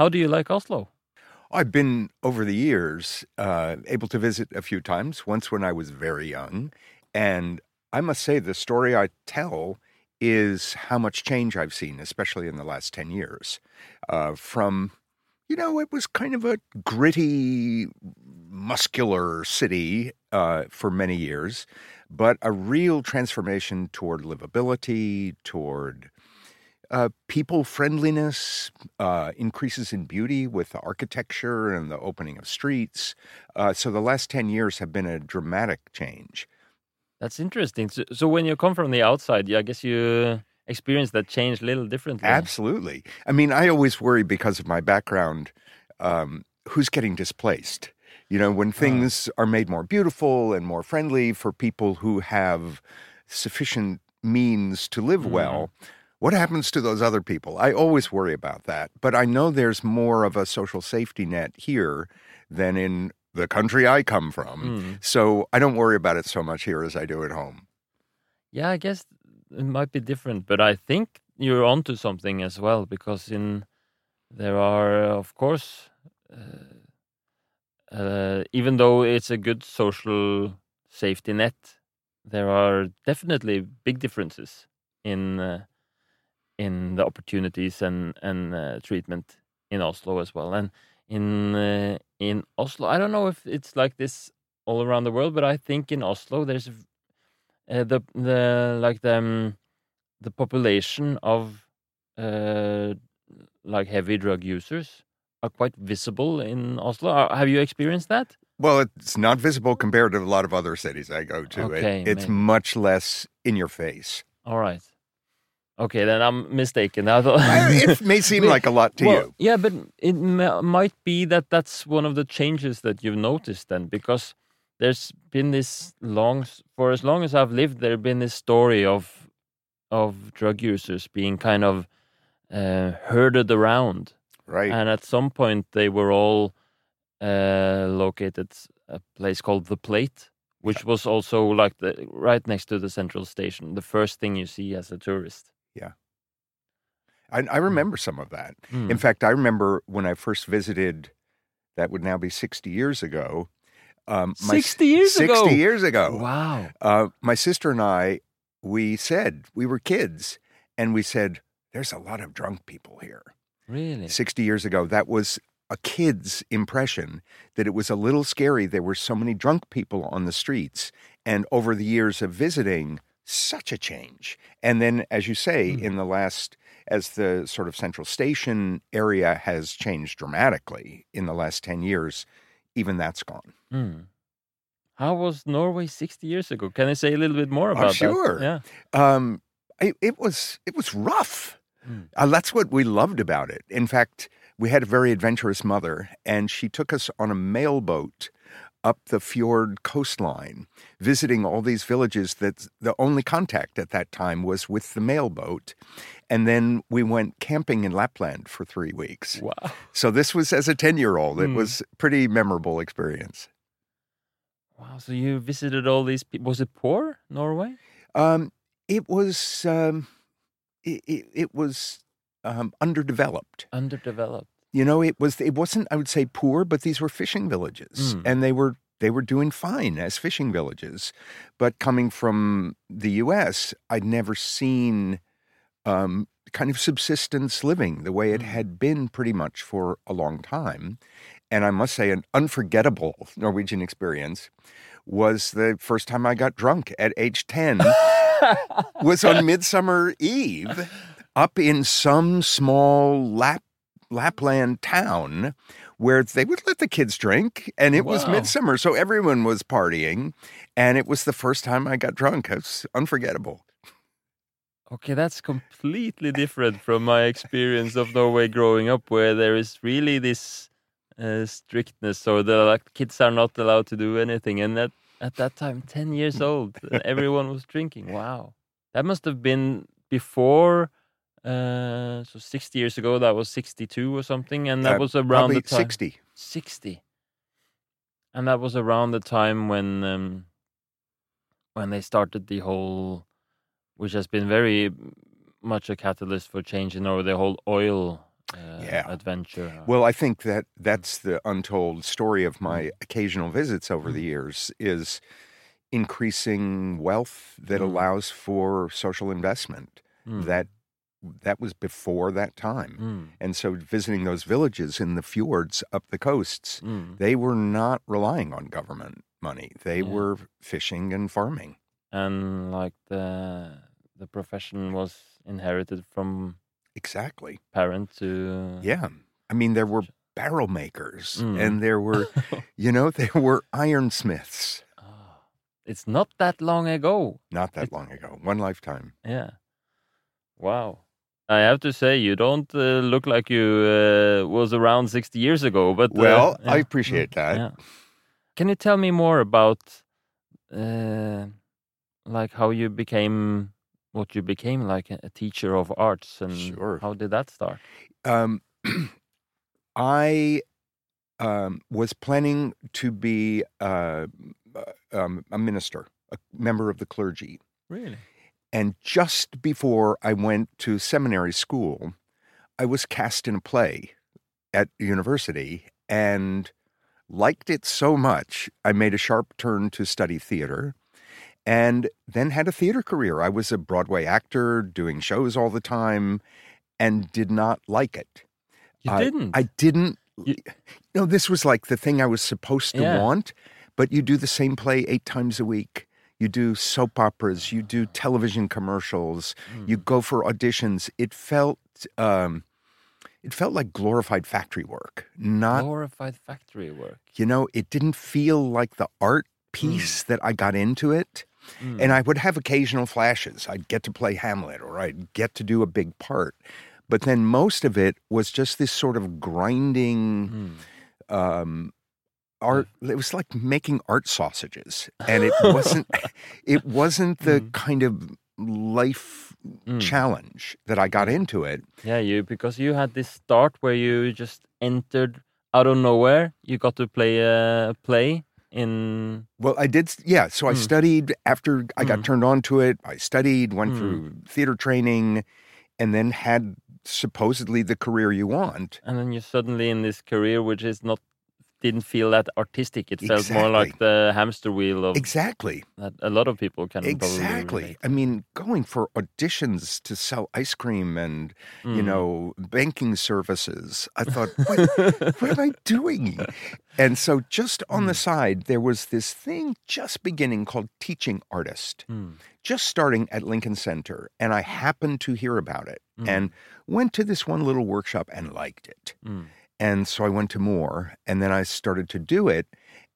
How do you like Oslo? I've been over the years uh, able to visit a few times. Once when I was very young, and I must say the story I tell is how much change I've seen, especially in the last ten years. Uh, from you know, it was kind of a gritty, muscular city uh, for many years, but a real transformation toward livability, toward uh, people friendliness, uh, increases in beauty with the architecture and the opening of streets. Uh, so the last 10 years have been a dramatic change. That's interesting. So, so when you come from the outside, yeah, I guess you experience that change a little differently. Absolutely. I mean, I always worry because of my background um, who's getting displaced. You know, when things are made more beautiful and more friendly for people who have sufficient means to live well, what happens to those other people? I always worry about that. But I know there's more of a social safety net here than in the country I come from. So I don't worry about it so much here as I do at home. Yeah, I guess it might be different, but I think you're onto something as well because in there are, of course, uh, uh, even though it's a good social safety net, there are definitely big differences in uh, in the opportunities and and uh, treatment in Oslo as well. And in uh, in Oslo, I don't know if it's like this all around the world, but I think in Oslo there's uh, the the like the um, the population of uh, like heavy drug users are quite visible in Oslo. Uh, Have you experienced that? Well, it's not visible compared to a lot of other cities I go to. It- Okay, it's maybe. much less in your face. All right. Okay, then I'm mistaken. I thought it may seem like a lot to well, you. Yeah, but it m- might be that that's one of the changes that you've noticed then, because there's been this long, for as long as I've lived, there's been this story of of drug users being kind of uh, herded around, Right. and at some point they were all uh, located a place called the Plate, which was also like the right next to the central station, the first thing you see as a tourist. I, I remember some of that. Mm. In fact, I remember when I first visited, that would now be 60 years ago. Um, my s- 60 years 60 ago? years ago. Wow. Uh, my sister and I, we said, we were kids, and we said, there's a lot of drunk people here. Really? 60 years ago, that was a kid's impression that it was a little scary. There were so many drunk people on the streets. And over the years of visiting, such a change. And then, as you say, Hmm. in the last, as the sort of central station area has changed dramatically in the last 10 years, even that's gone. Hmm. How was Norway 60 years ago? Can I say a little bit more Oh, about sure. that? Sure. Yeah. Um, it, it was it was rough. Mm. Uh, that's what we loved about it. In fact, we had a very adventurous mother, and she took us on a mailboat up the fjord coastline, visiting all these villages. That the only contact at that time was with the mailboat, and then we went camping in Lapland for three weeks. Wow. So this was as a ten-year-old. It Mm. was pretty memorable experience. Wow. So you visited all these people. Was it poor, Norway? Um, it was um, it, it, it was um, underdeveloped. Underdeveloped. You know, it was it wasn't I would say poor, but these were fishing villages, Mm. and they were they were doing fine as fishing villages. But coming from the U.S., I'd never seen um, kind of subsistence living the way it Mm. had been pretty much for a long time. And I must say, an unforgettable Norwegian experience was the first time I got drunk at age ten was on Midsummer Eve up in some small Lap Lapland town where they would let the kids drink and it was midsummer so everyone was partying and it was the first time I got drunk it was unforgettable Okay, that's completely different from my experience of Norway growing up, where there is really this uh, strictness, so the like, kids are not allowed to do anything. And at at that time, ten years old, everyone was drinking. Wow, that must have been before. Uh, so sixty years ago, that was sixty-two or something, and that Uh, was around the time 60 60 and that was around the time when um when they started the whole which has been very much a catalyst for change in over the whole oil uh, Yeah. adventure. Well, I think that that's the untold story of my occasional visits over the years is increasing wealth that Mm. allows for social investment. Mm, That that was before that time. mm, And so visiting those villages in the fjords up the coasts, mm. they were not relying on government money. They Yeah. were fishing and farming. and like the the profession was inherited from Exactly. parent to Yeah. I mean, there were barrel makers Mm. and there were, you know, there were ironsmiths. Ah, it's not that long ago. Not that It- long ago, one lifetime. Yeah. Wow. I have to say, you don't uh, look like you uh, was around 60 years ago, but uh, Well, I appreciate that. yeah. Can you tell me more about, uh, like how you became what you became, like a, a teacher of arts, and Sure. how did that start? Um, I um, was planning to be uh, um, a minister, a member of the clergy. Really? And just before I went to seminary school, I was cast in a play at university and liked it so much, I made a sharp turn to study theater and then had a theater career. I was a Broadway actor doing shows all the time and did not like it. You I- didn't. I didn't. You- no, this was like the thing I was supposed to Yeah. want, but you do the same play eight times a week. You do soap operas, you do television commercials, you Mm. go for auditions. It felt, um, it felt like glorified factory work. Not, glorified factory work. you know, it didn't feel like the art piece that I got into it. Mm. And I would have occasional flashes. I'd get to play Hamlet or I'd get to do a big part. But then most of it was just this sort of grinding Mm. um, art. It was like making art sausages, and it wasn't. it wasn't the Mm. kind of life Mm. challenge that I got into it. Yeah, you because you had this start where you just entered out of nowhere. You got to play a play in. Well, I did. Yeah. So I Mm. studied after I got Mm. turned on to it. I studied, went Mm. through theater training, and then had supposedly the career you want. and then you're suddenly in this career which is not didn't feel that artistic it felt more like the hamster wheel of Exactly. that a lot of people can Exactly. I mean, going for auditions to sell ice cream and, you Mm. know, banking services. I thought, what, what am I doing? And so, just on the Mm. side, there was this thing just beginning called Teaching Artist, Mm. just starting at Lincoln Center. And I happened to hear about it Mm. and went to this one little workshop and liked it. And so I went to more, and then I started to do it.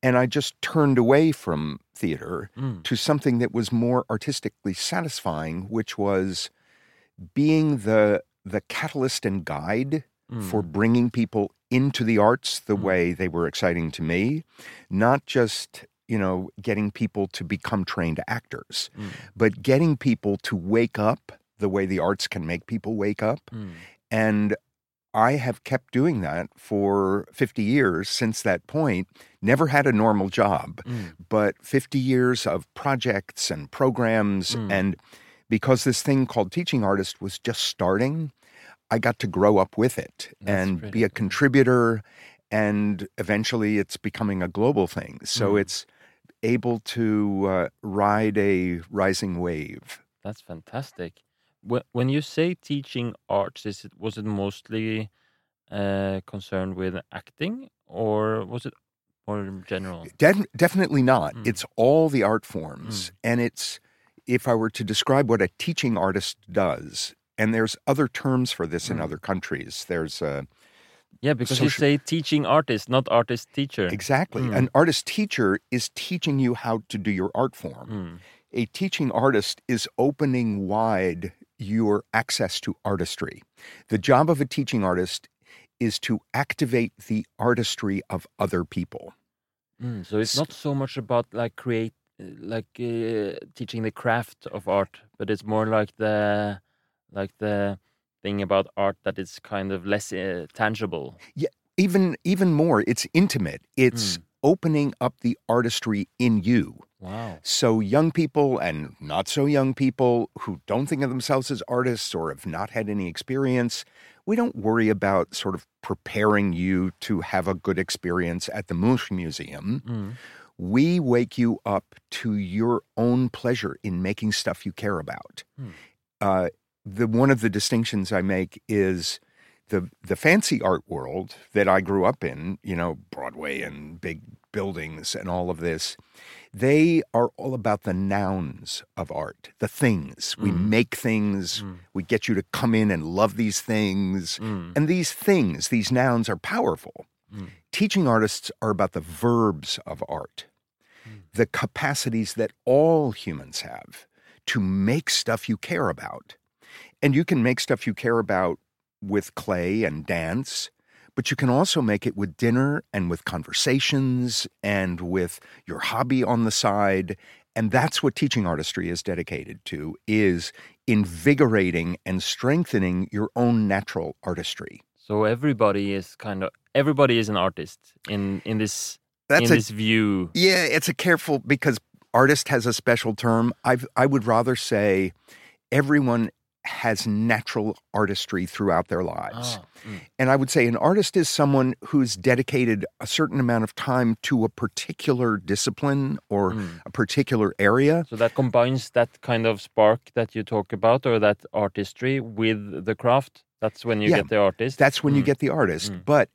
And I just turned away from theater Mm. to something that was more artistically satisfying, which was being the the catalyst and guide for Mm. bringing people into the arts the Mm. way they were exciting to me, not just you know getting people to become trained actors, Mm. but getting people to wake up the way the arts can make people wake up. Mm. And I have kept doing that for 50 years since that point. Never had a normal job Mm. but 50 years of projects and programs. Mm. And because this thing called Teaching Artist was just starting, I got to grow up with it That's and pretty be a contributor. And eventually it's becoming a global thing. So Mm. it's able to uh, ride a rising wave. That's fantastic. When when you say teaching arts, is it was it mostly uh, concerned with acting, or was it more general? De- definitely not. Mm. It's all the art forms. And it's, if I were to describe what a teaching artist does, and there's other terms for this in Mm. other countries. There's uh, Yeah, because you say teaching artist, not artist teacher. exactly Mm. an artist teacher is teaching you how to do your art form. Mm. A teaching artist is opening wide your access to artistry. The job of a teaching artist is to activate the artistry of other people. Mm, so it's not so much about like create, like uh, teaching the craft of art, but it's more like the, like the thing about art that is kind of less uh, tangible. Even even more, it's intimate. It's Mm. opening up the artistry in you. Wow. So, young people and not so young people who don't think of themselves as artists or have not had any experience, we don't worry about sort of preparing you to have a good experience at the Munch Museum. Mm. We wake you up to your own pleasure in making stuff you care about. Hmm. Uh, the one of the distinctions I make is the the fancy art world that I grew up in, you know, Broadway and big buildings and all of this. They are all about the nouns of art, the things. We Mm. make things, Mm. we get you to come in and love these things. Mm. And these things, these nouns are powerful. Mm. Teaching artists are about the verbs of art, Mm. the capacities that all humans have to make stuff you care about. And you can make stuff you care about with clay and dance, but you can also make it with dinner and with conversations and with your hobby on the side. And that's what teaching artistry is dedicated to is invigorating and strengthening your own natural artistry. So everybody is kind of everybody is an artist in in this That's in a this view. Yeah, it's a careful because artist has a special term. I I would rather say everyone has natural artistry throughout their lives. Ah, mm. And I would say an artist is someone who's dedicated a certain amount of time to a particular discipline or Mm. a particular area. So that combines that kind of spark that you talk about, or that artistry, with the craft. That's when you Yeah, get the artist. That's when you Mm. get the artist. Mm. But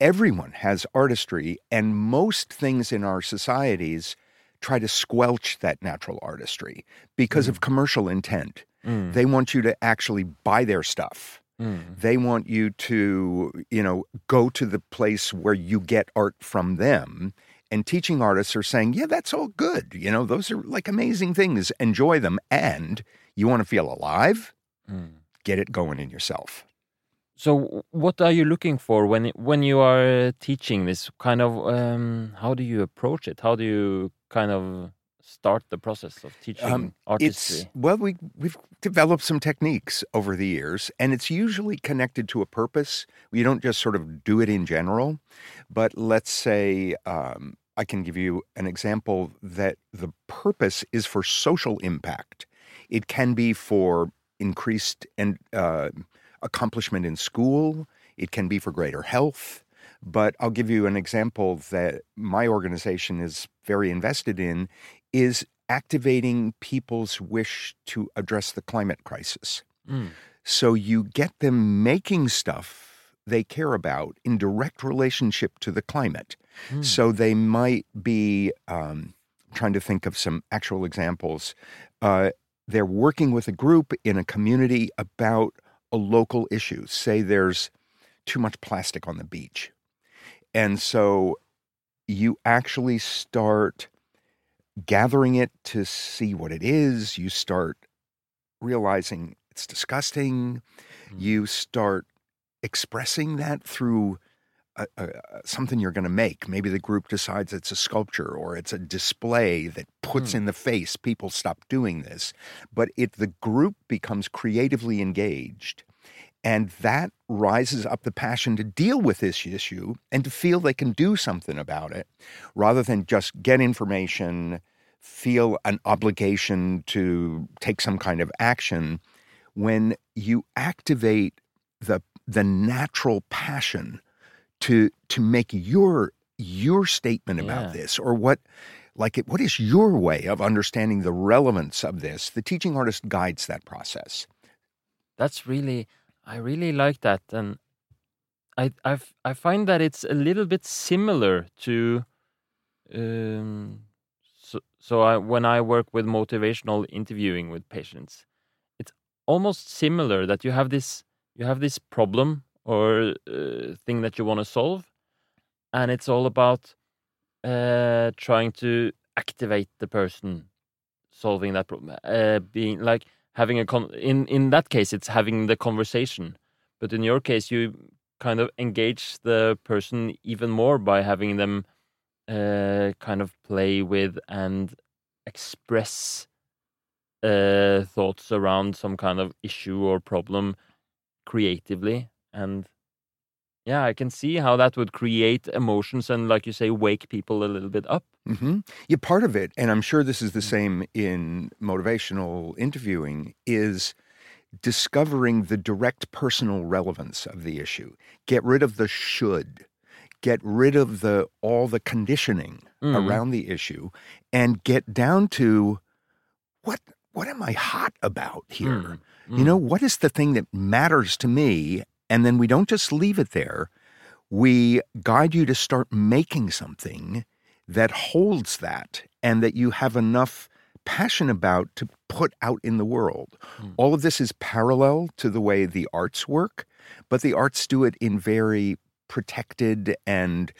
everyone has artistry, and most things in our societies try to squelch that natural artistry because of commercial intent. Mm, They want you to actually buy their stuff. mm, They want you to, you know, go to the place where you get art from them. And teaching artists are saying, yeah, that's all good. You know, those are like amazing things. Enjoy them. And you want to feel alive? mm. Get it going in yourself. So, what are you looking for when when you are teaching this kind of? Um, how do you approach it? How do you kind of start the process of teaching Um, artistry? It's well, we we've developed some techniques over the years, and it's usually connected to a purpose. You don't just sort of do it in general, but let's say um, I can give you an example that the purpose is for social impact. It can be for increased and uh, accomplishment in school. It can be for greater health. But I'll give you an example that my organization is very invested in is activating people's wish to address the climate crisis. Mm. So you get them making stuff they care about in direct relationship to the climate. Mm. So they might be um, trying to think of some actual examples. Uh, they're working with a group in a community about a local issue. Say there's too much plastic on the beach. And so you actually start gathering it to see what it is. You start realizing it's disgusting. Mm. You start expressing that through a, a, something you're going to make. Maybe the group decides it's a sculpture or it's a display that puts Hmm. in the face people stop doing this. But it the group becomes creatively engaged. And that rises up the passion to deal with this issue and to feel they can do something about it rather than just get information, feel an obligation to take some kind of action. When you activate the, the natural passion to, to make your, your statement about Yeah. this or what, like it, what is your way of understanding the relevance of this? The teaching artist guides that process. That's really, I really like that, and I I I find that it's a little bit similar to, um, so so I when I work with motivational interviewing with patients, it's almost similar that you have this you have this problem or uh, thing that you want to solve, and it's all about uh, trying to activate the person solving that problem, uh, being like having a con in in that case it's having the conversation. But in your case you kind of engage the person even more by having them uh, kind of play with and express uh, thoughts around some kind of issue or problem creatively. And yeah, I can see how that would create emotions and, like you say, wake people a little bit up. hmm Yeah, part of it, and I'm sure this is the Mm. same in motivational interviewing, is discovering the direct personal relevance of the issue. Get rid of the should. Get rid of the all the conditioning Mm. around the issue, and get down to what what am I hot about here? Mm. You know, what is the thing that matters to me? And then we don't just leave it there. We guide you to start making something that holds that and that you have enough passion about to put out in the world. Mm. All of this is parallel to the way the arts work, but the arts do it in very protected and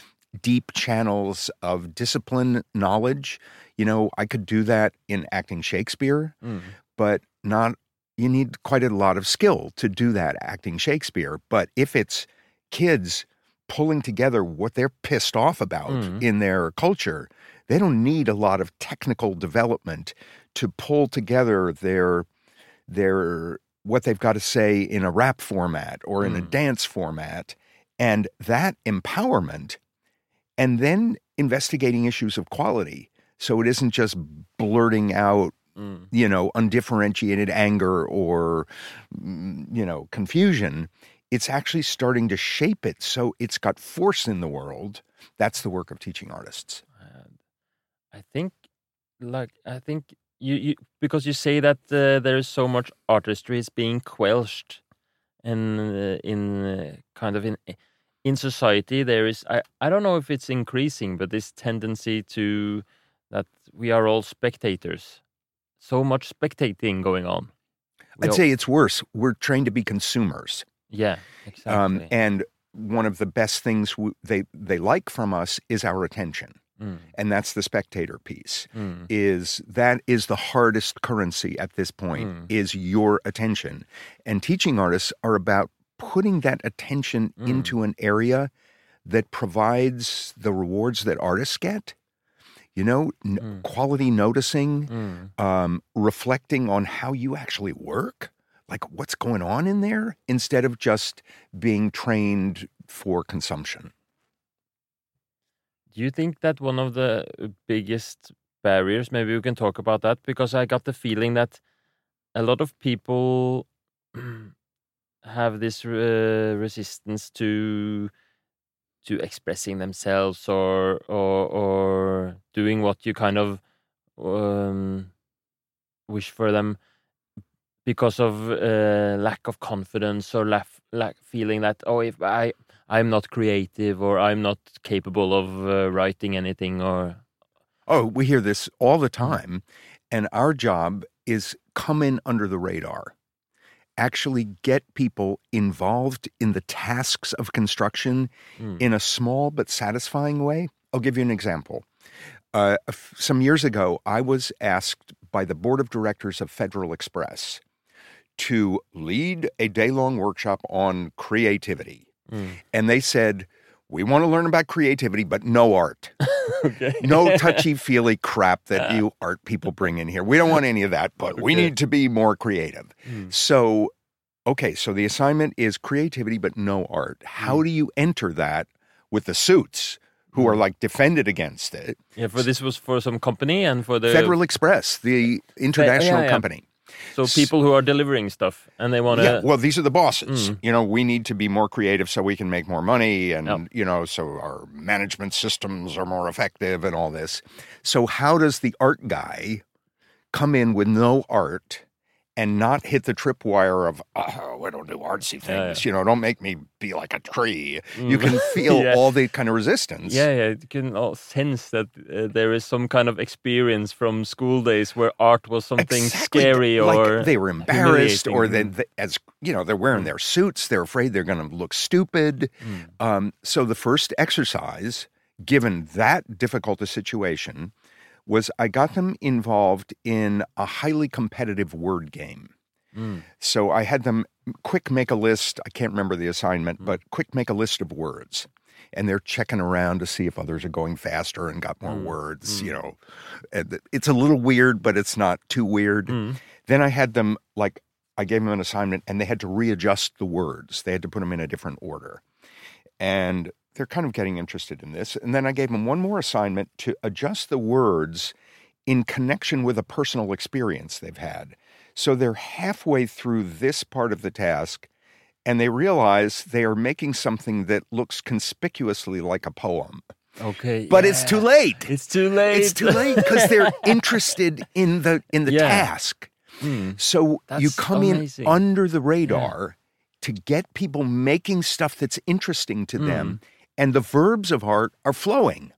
deep channels of discipline knowledge. You know, I could do that in acting Shakespeare Mm. but not you need quite a lot of skill to do that acting Shakespeare. But if it's kids pulling together what they're pissed off about Mhm. in their culture, they don't need a lot of technical development to pull together their their what they've got to say in a rap format or in a Mm. dance format and that empowerment and then investigating issues of quality so it isn't just blurting out Mm. You know, undifferentiated anger or, mm, you know, confusion, it's actually starting to shape it so it's got force in the world. That's the work of teaching artists. I think, like, I think you, you because you say that uh, there is so much artistry is being quelched, in uh, in uh, kind of in in society there is I I don't know if it's increasing, but this tendency to that we are all spectators, so much spectating going on. We I'd all- say it's worse. We're trained to be consumers. yeah, exactly. Um, and one of the best things w- they, they like from us is our attention. Mm, And that's the spectator piece. mm, is that is the hardest currency at this point Mm. is your attention and teaching artists are about putting that attention Mm. into an area that provides the rewards that artists get you know n- Mm. quality noticing mm. um, reflecting on how you actually work like what's going on in there instead of just being trained for consumption Do you think that one of the uh, biggest barriers, maybe we can talk about that, because I got the feeling that a lot of people have this uh, resistance to to expressing themselves or or or doing what you kind of um, wish for them because of uh, lack of confidence or lack lack feeling that oh if I I'm not creative or I'm not capable of uh, writing anything or Oh, we hear this all the time. And our job is come in under the radar, actually get people involved in the tasks of construction Mm. in a small but satisfying way. I'll give you an example. Uh, some years ago, I was asked by the board of directors of Federal Express to lead a day long workshop on creativity. Mm. And they said, We want to learn about creativity, but no art okay no touchy feely crap that you art people bring in here. We don't want any of that, but we need to be more creative. Mm. So, okay, so the assignment is creativity, but no art. How Mm. do you enter that with the suits who are like defended against it? yeah for this was for some company and for the Federal Express, the international yeah. company. So people who are delivering stuff and they want to Yeah, well, these are the bosses. Mm. You know, we need to be more creative so we can make more money and, Yep. you know, so our management systems are more effective and all this. So, how does the art guy come in with no art and not hit the tripwire of, oh, we don't do artsy things? Yeah, yeah. You know, don't make me be like a tree. Mm. You can feel Yeah. all the kind of resistance. Yeah, yeah, you can all sense that uh, there is some kind of experience from school days where art was something Exactly. scary like or they were embarrassed or they, they as you know they're wearing their suits they're afraid they're going to look stupid Mm. um, so the first exercise given that difficult a situation was i got them involved in a highly competitive word game Mm. so i had them quick make a list i can't remember the assignment Mm. but quick make a list of words and they're checking around to see if others are going faster and got more Mm. words Mm. you know it's a little weird but it's not too weird Mm. then I had them like I gave them an assignment and they had to readjust the words. They had to put them in a different order. and they're kind of getting interested in this. And then I gave them one more assignment to adjust the words in connection with a personal experience they've had. So they're halfway through this part of the task and they realize they are making something that looks conspicuously like a poem. Okay. But it's too late. It's too late. It's too late because they're interested in the in the Yeah. task. Hmm. So you come amazing. in under the radar to get people making stuff that's interesting to Hmm. them, and the verbs of art are flowing.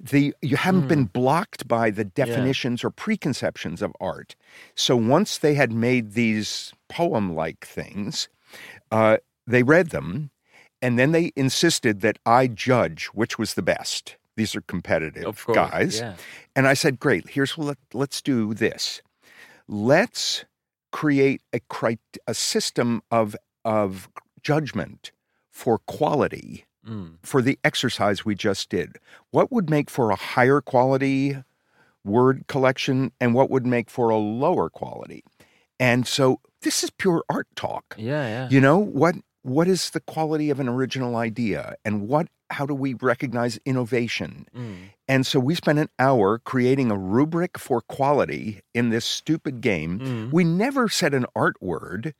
The you haven't Hmm. been blocked by the definitions or preconceptions of art. So once they had made these poem-like things, uh, they read them, and then they insisted that I judge which was the best. These are competitive course. guys. Yeah. And I said, great, here's what let's do this. Let's create a, a system of, of judgment for quality Mm. for the exercise we just did. What would make for a higher quality word collection and what would make for a lower quality? And so this is pure art talk. Yeah. Yeah. You know, what what is the quality of an original idea and what how do we recognize innovation? Mm. And so we spent an hour creating a rubric for quality in this stupid game. Mm. We never said an art word.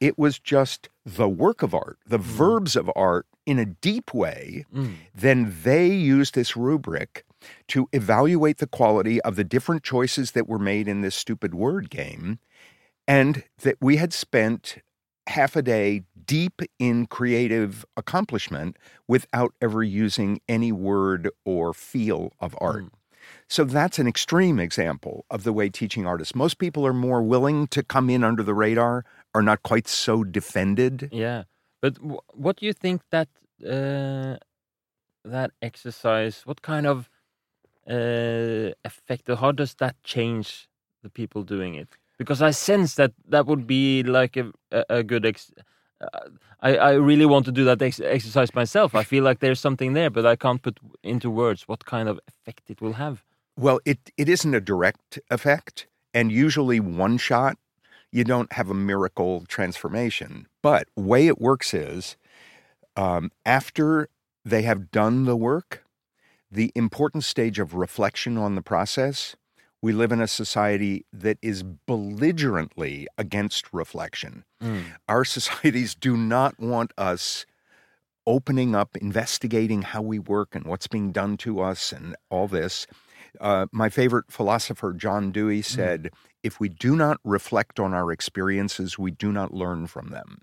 It was just the work of art, the verbs of art in a deep way. Mm. Then they used this rubric to evaluate the quality of the different choices that were made in this stupid word game. And that we had spent half a day deep in creative accomplishment without ever using any word or feel of art. Mm. So that's an extreme example of the way teaching artists. Most people are more willing to come in under the radar, are not quite so defended. Yeah, but what do you think that uh, that exercise? What kind of uh, effect? or How does that change the people doing it? Because I sense that that would be like a a, a good. Ex- uh, I I really want to do that ex- exercise myself. I feel like there's something there, but I can't put into words what kind of effect it will have. Well, it, it isn't a direct effect, and usually one shot, you don't have a miracle transformation. But way it works is um, after they have done the work, the important stage of reflection on the process, we live in a society that is belligerently against reflection. Mm. Our societies do not want us opening up, investigating how we work and what's being done to us and all this. Uh, my favorite philosopher, John Dewey, said, If we do not reflect on our experiences, we do not learn from them.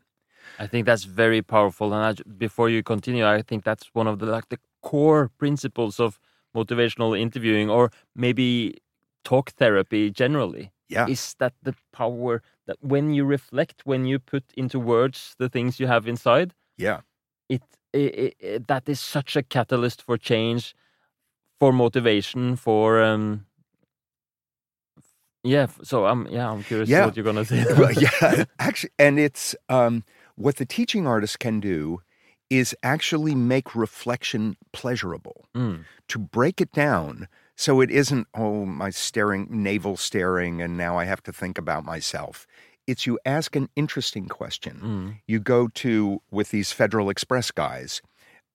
I think that's very powerful. And I, before you continue, I think that's one of the like the core principles of motivational interviewing, or maybe talk therapy generally. Yeah. Is that the power that when you reflect, when you put into words the things you have inside, Yeah. it, it, it that is such a catalyst for change, for motivation, for um. Yeah, so I'm yeah I'm curious Yeah. what you're gonna say. yeah, actually, and it's um, what the teaching artist can do is actually make reflection pleasurable. Mm, To break it down so it isn't oh my staring navel staring and now I have to think about myself. It's you ask an interesting question. mm, You go to with these Federal Express guys.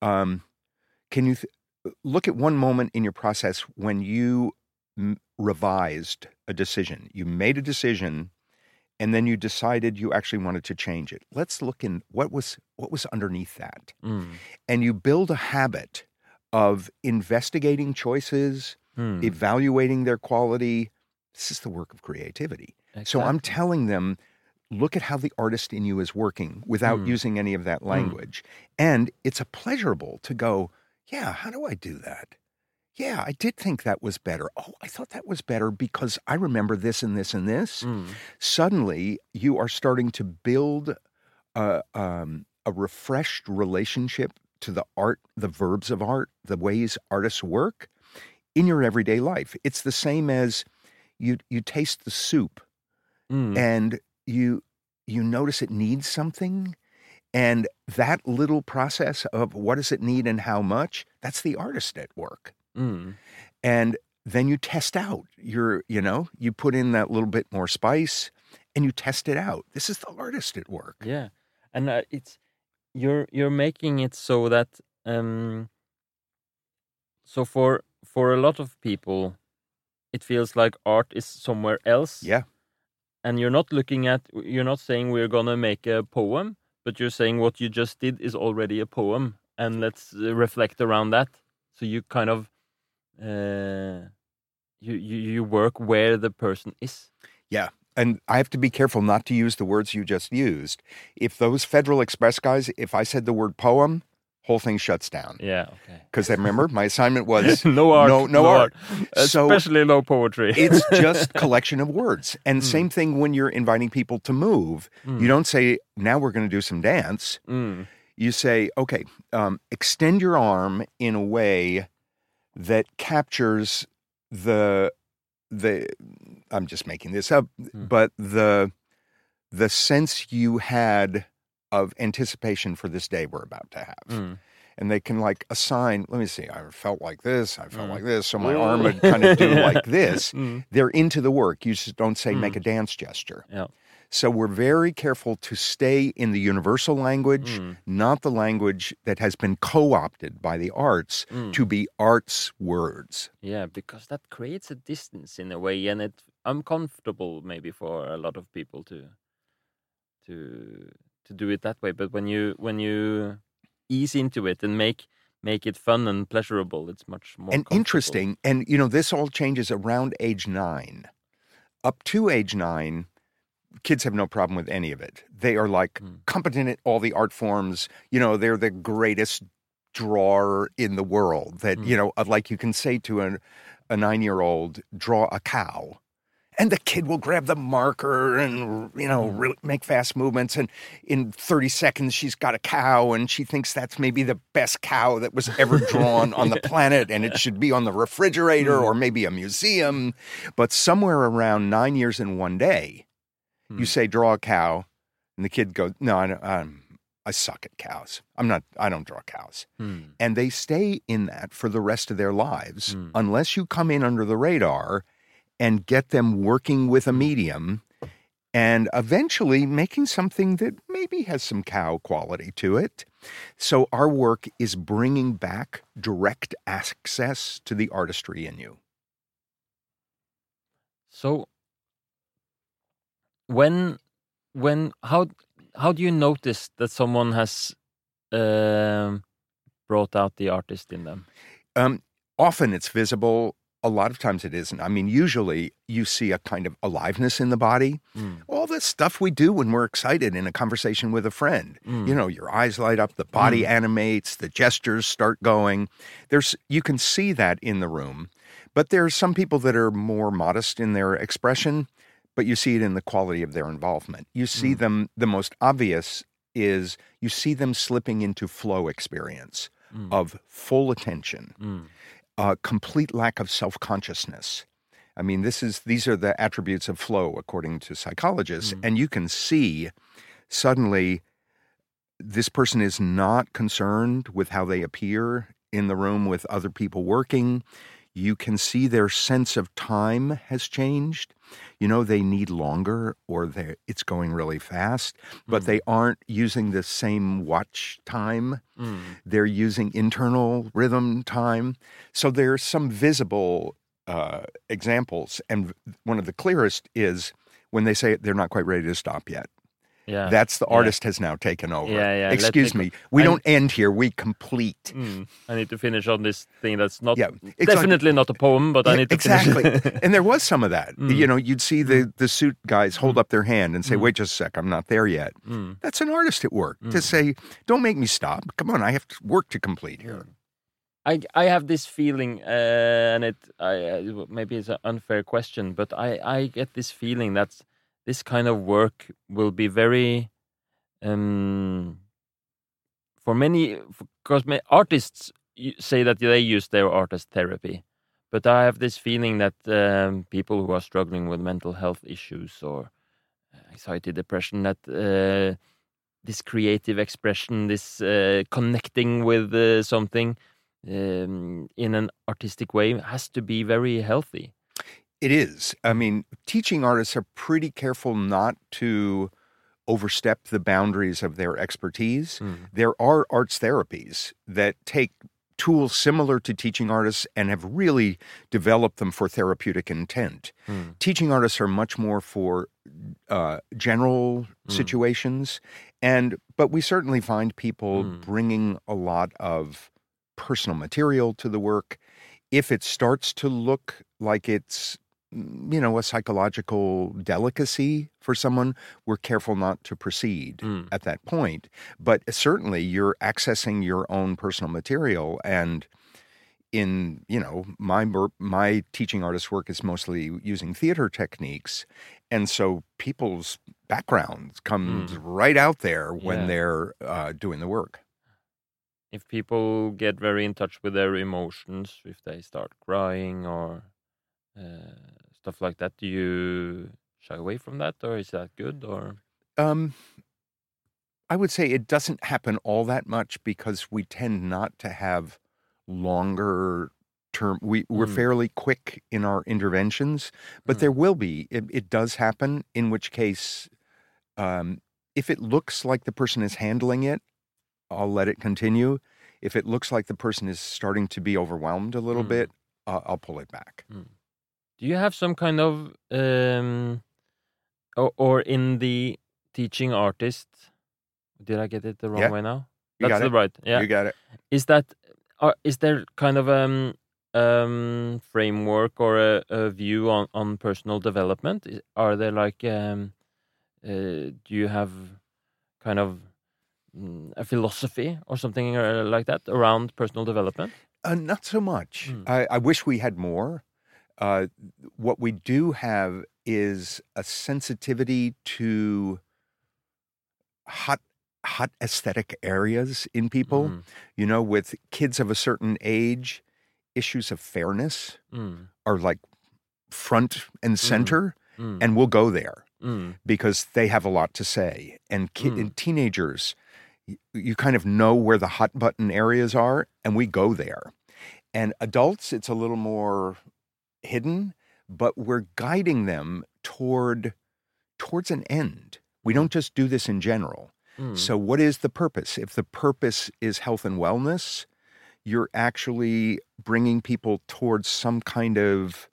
Um, can you th- look at one moment in your process when you m- revised a decision? You made a decision, and then you decided you actually wanted to change it. Let's look in what was what was underneath that, mm, and you build a habit of investigating choices, mm. evaluating their quality. This is the work of creativity. So I'm telling them, look at how the artist in you is working without Mm. using any of that language. And it's a pleasurable to go, yeah, how do I do that? Yeah, I did think that was better. Oh, I thought that was better because I remember this and this and this. Mm. Suddenly, you are starting to build a, um, a refreshed relationship to the art, the verbs of art, the ways artists work in your everyday life. It's the same as you you taste the soup Mm. and you you notice it needs something and that little process of what does it need and how much that's the artist at work. Mm. and then you test out your you know you put in that little bit more spice and you test it out. This is the artist at work. Yeah, and uh, it's you're you're making it so that um so for for a lot of people it feels like art is somewhere else. Yeah. and you're not looking at you're not saying we're gonna make a poem but you're saying what you just did is already a poem and let's uh, reflect around that so you kind of uh you you, you work where the person is yeah And I have to be careful not to use the words you just used. If those Federal Express guys, if I said the word poem, whole thing shuts down. yeah okay Because I remember my assignment was no art no, no, art. So especially no poetry it's just collection of words. And Mm. same thing when you're inviting people to move. Mm. You don't say, now we're going to do some dance. Mm. You say, okay, um, extend your arm in a way that captures the the I'm just making this up, Mm. but the the sense you had of anticipation for this day we're about to have. Mm. And they can like assign, let me see, I felt like this, I felt Mm. like this, so my arm would kind of do like this. Mm. They're into the work. You just don't say make Mm. a dance gesture. Yeah. So we're very careful to stay in the universal language, Mm. not the language that has been co-opted by the arts Mm. to be arts words. Yeah, because that creates a distance in a way, and it's uncomfortable maybe for a lot of people to to to do it that way. But when you when you ease into it and make make it fun and pleasurable, it's much more and interesting. And you know, this all changes around age nine. Up to age nine, kids have no problem with any of it. They are like Mm. competent at all the art forms. You know, they're the greatest drawer in the world. That Mm. you know, like you can say to a, a nine year old, draw a cow. And the kid will grab the marker and, you know, Mm. really make fast movements. And in 30 seconds, she's got a cow and she thinks that's maybe the best cow that was ever drawn on the planet. And it should be on the refrigerator Mm. or maybe a museum. But somewhere around nine years and one day, you Mm. say, draw a cow. And the kid goes, no, I, don't- I'm, suck at cows. I'm not, I don't draw cows. Mm. And they stay in that for the rest of their lives Mm. unless you come in under the radar and get them working with a medium and eventually making something that maybe has some cow quality to it. So our work is bringing back direct access to the artistry in you. So when when how how do you notice that someone has um, brought out the artist in them? Um, often it's visible. A lot of times it isn't. I mean, usually you see a kind of aliveness in the body. Mm. All the stuff we do when we're excited in a conversation with a friend. Mm. You know, your eyes light up, the body animates, the gestures start going. There's you can see that in the room. But there are some people that are more modest in their expression, but you see it in the quality of their involvement. You see Mm. them the most obvious is you see them slipping into flow experience Mm. of full attention Mm. Uh, complete lack of self consciousness. I mean, this is these are the attributes of flow according to psychologists, Mm. and you can see suddenly this person is not concerned with how they appear in the room with other people working. You can see their sense of time has changed. You know, they need longer or it's going really fast, but Mm. they aren't using the same watch time Mm. they're using internal rhythm time. So there's some visible uh, examples, and one of the clearest is when they say they're not quite ready to stop yet. Yeah. That's the yeah. artist has now taken over. Yeah, yeah, Excuse me we I'm- don't end here. We complete. Mm. I need to finish on this thing that's not Yeah, definitely not a poem, but I Yeah, need to exactly. and there was some of that. Mm. You know, you'd see the the suit guys hold up their hand and say, Mm. "Wait just a sec, I'm not there yet." Mm. That's an artist at work to Mm. say, "Don't make me stop. Come on, I have to work to complete here." I I have this feeling, uh, and it I uh, maybe it's an unfair question, but I I get this feeling that this kind of work will be very, um, for many because artists y- say that they use their art as therapy, but I have this feeling that um, people who are struggling with mental health issues or anxiety, depression, that. Uh, this creative expression, this uh, connecting with uh, something, um, in an artistic way has to be very healthy. It is. I mean, teaching artists are pretty careful not to overstep the boundaries of their expertise. Mm. There are arts therapies that take tools similar to teaching artists and have really developed them for therapeutic intent. Mm. Teaching artists are much more for uh, general Mm. situations, and but we certainly find people Mm. bringing a lot of personal material to the work. If it starts to look like it's you know a psychological delicacy for someone, we're careful not to proceed Mm. at that point. But certainly, you're accessing your own personal material, and in you know my my teaching artist work is mostly using theater techniques, and so people's backgrounds comes right out there when Yeah. they're uh, doing the work. If people get very in touch with their emotions, if they start crying or uh, stuff like that, do you shy away from that, or is that good? Or Um, I would say it doesn't happen all that much because we tend not to have longer term. We we're Mm. fairly quick in our interventions, but Mm. there will be. It, it does happen. In which case, um, if it looks like the person is handling it, I'll let it continue. If it looks like the person is starting to be overwhelmed a little Mm. bit, uh, I'll pull it back. Do you have some kind of um, or, or in the teaching artist? Did I get it the wrong Yeah. way now? You That's got the it. right. Yeah. You got it. is that are, is there kind of um um framework or a, a view on on personal development are there like um uh, do you have kind of mm, a philosophy or something uh, like that around personal development Uh, not so much. Mm. I, I wish we had more. Uh, what we do have is a sensitivity to hot, hot aesthetic areas in people. Mm, You know, with kids of a certain age, issues of fairness mm, are like front and center, mm, and we'll go there mm, because they have a lot to say. And, ki- Mm. and teenagers, you kind of know where the hot button areas are, and we go there. And adults, it's a little more hidden, but we're guiding them toward towards an end. We don't just do this in general. mm, So, what is the purpose? If the purpose is health and wellness, you're actually bringing people towards some kind of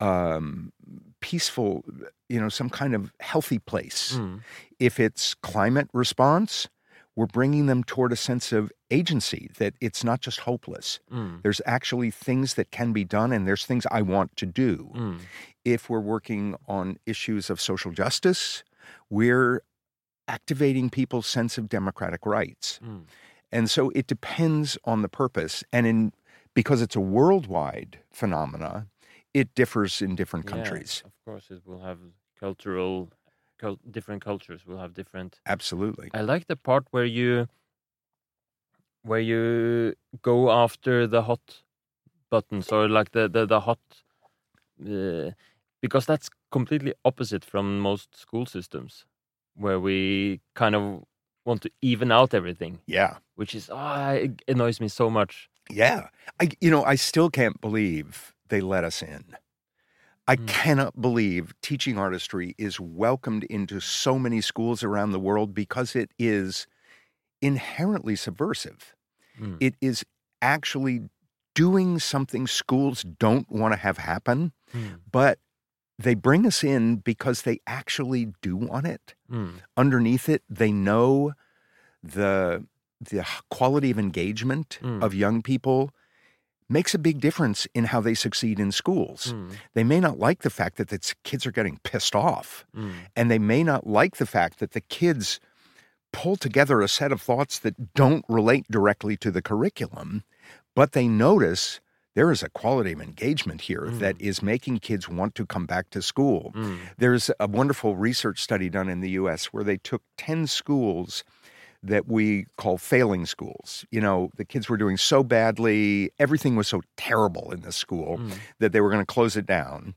um, peaceful, you know, some kind of healthy place. mm, If it's climate response, we're bringing them toward a sense of agency that it's not just hopeless. mm, There's actually things that can be done, and there's things I want to do. mm, If we're working on issues of social justice, we're activating people's sense of democratic rights. mm. And so it depends on the purpose. And in because it's a worldwide phenomena, it differs in different Yeah, countries. of course it will have cultural cul- different cultures will have different Absolutely. I like the part where you where you go after the hot buttons or like the the, the hot uh, because that's completely opposite from most school systems where we kind of want to even out everything Yeah. which is oh, it annoys me so much Yeah. I you know, I still can't believe they let us in. I Mm. cannot believe teaching artistry is welcomed into so many schools around the world because it is inherently subversive. Mm. It is actually doing something schools don't want to have happen, Mm. but they bring us in because they actually do want it. Mm. Underneath it, they know the the quality of engagement Mm. of young people makes a big difference in how they succeed in schools. Mm. They may not like the fact that the kids are getting pissed off, Mm. and they may not like the fact that the kids pull together a set of thoughts that don't relate directly to the curriculum, but they notice there is a quality of engagement here that is making kids want to come back to school. Mm. There's a wonderful research study done in the US where they took 10 schools that we call failing schools. You know, the kids were doing so badly, everything was so terrible in the school Mm. that they were going to close it down.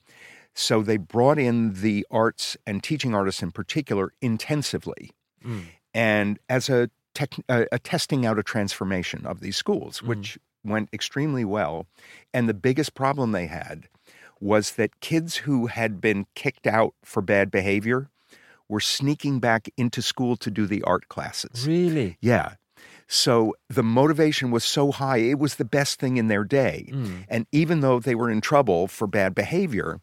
So they brought in the arts and teaching artists in particular intensively Mm. and as a tech, a, a testing out a transformation of these schools, which went extremely well. And the biggest problem they had was that kids who had been kicked out for bad behavior were sneaking back into school to do the art classes. Really? Yeah. So the motivation was so high, it was the best thing in their day. Mm. And even though they were in trouble for bad behavior,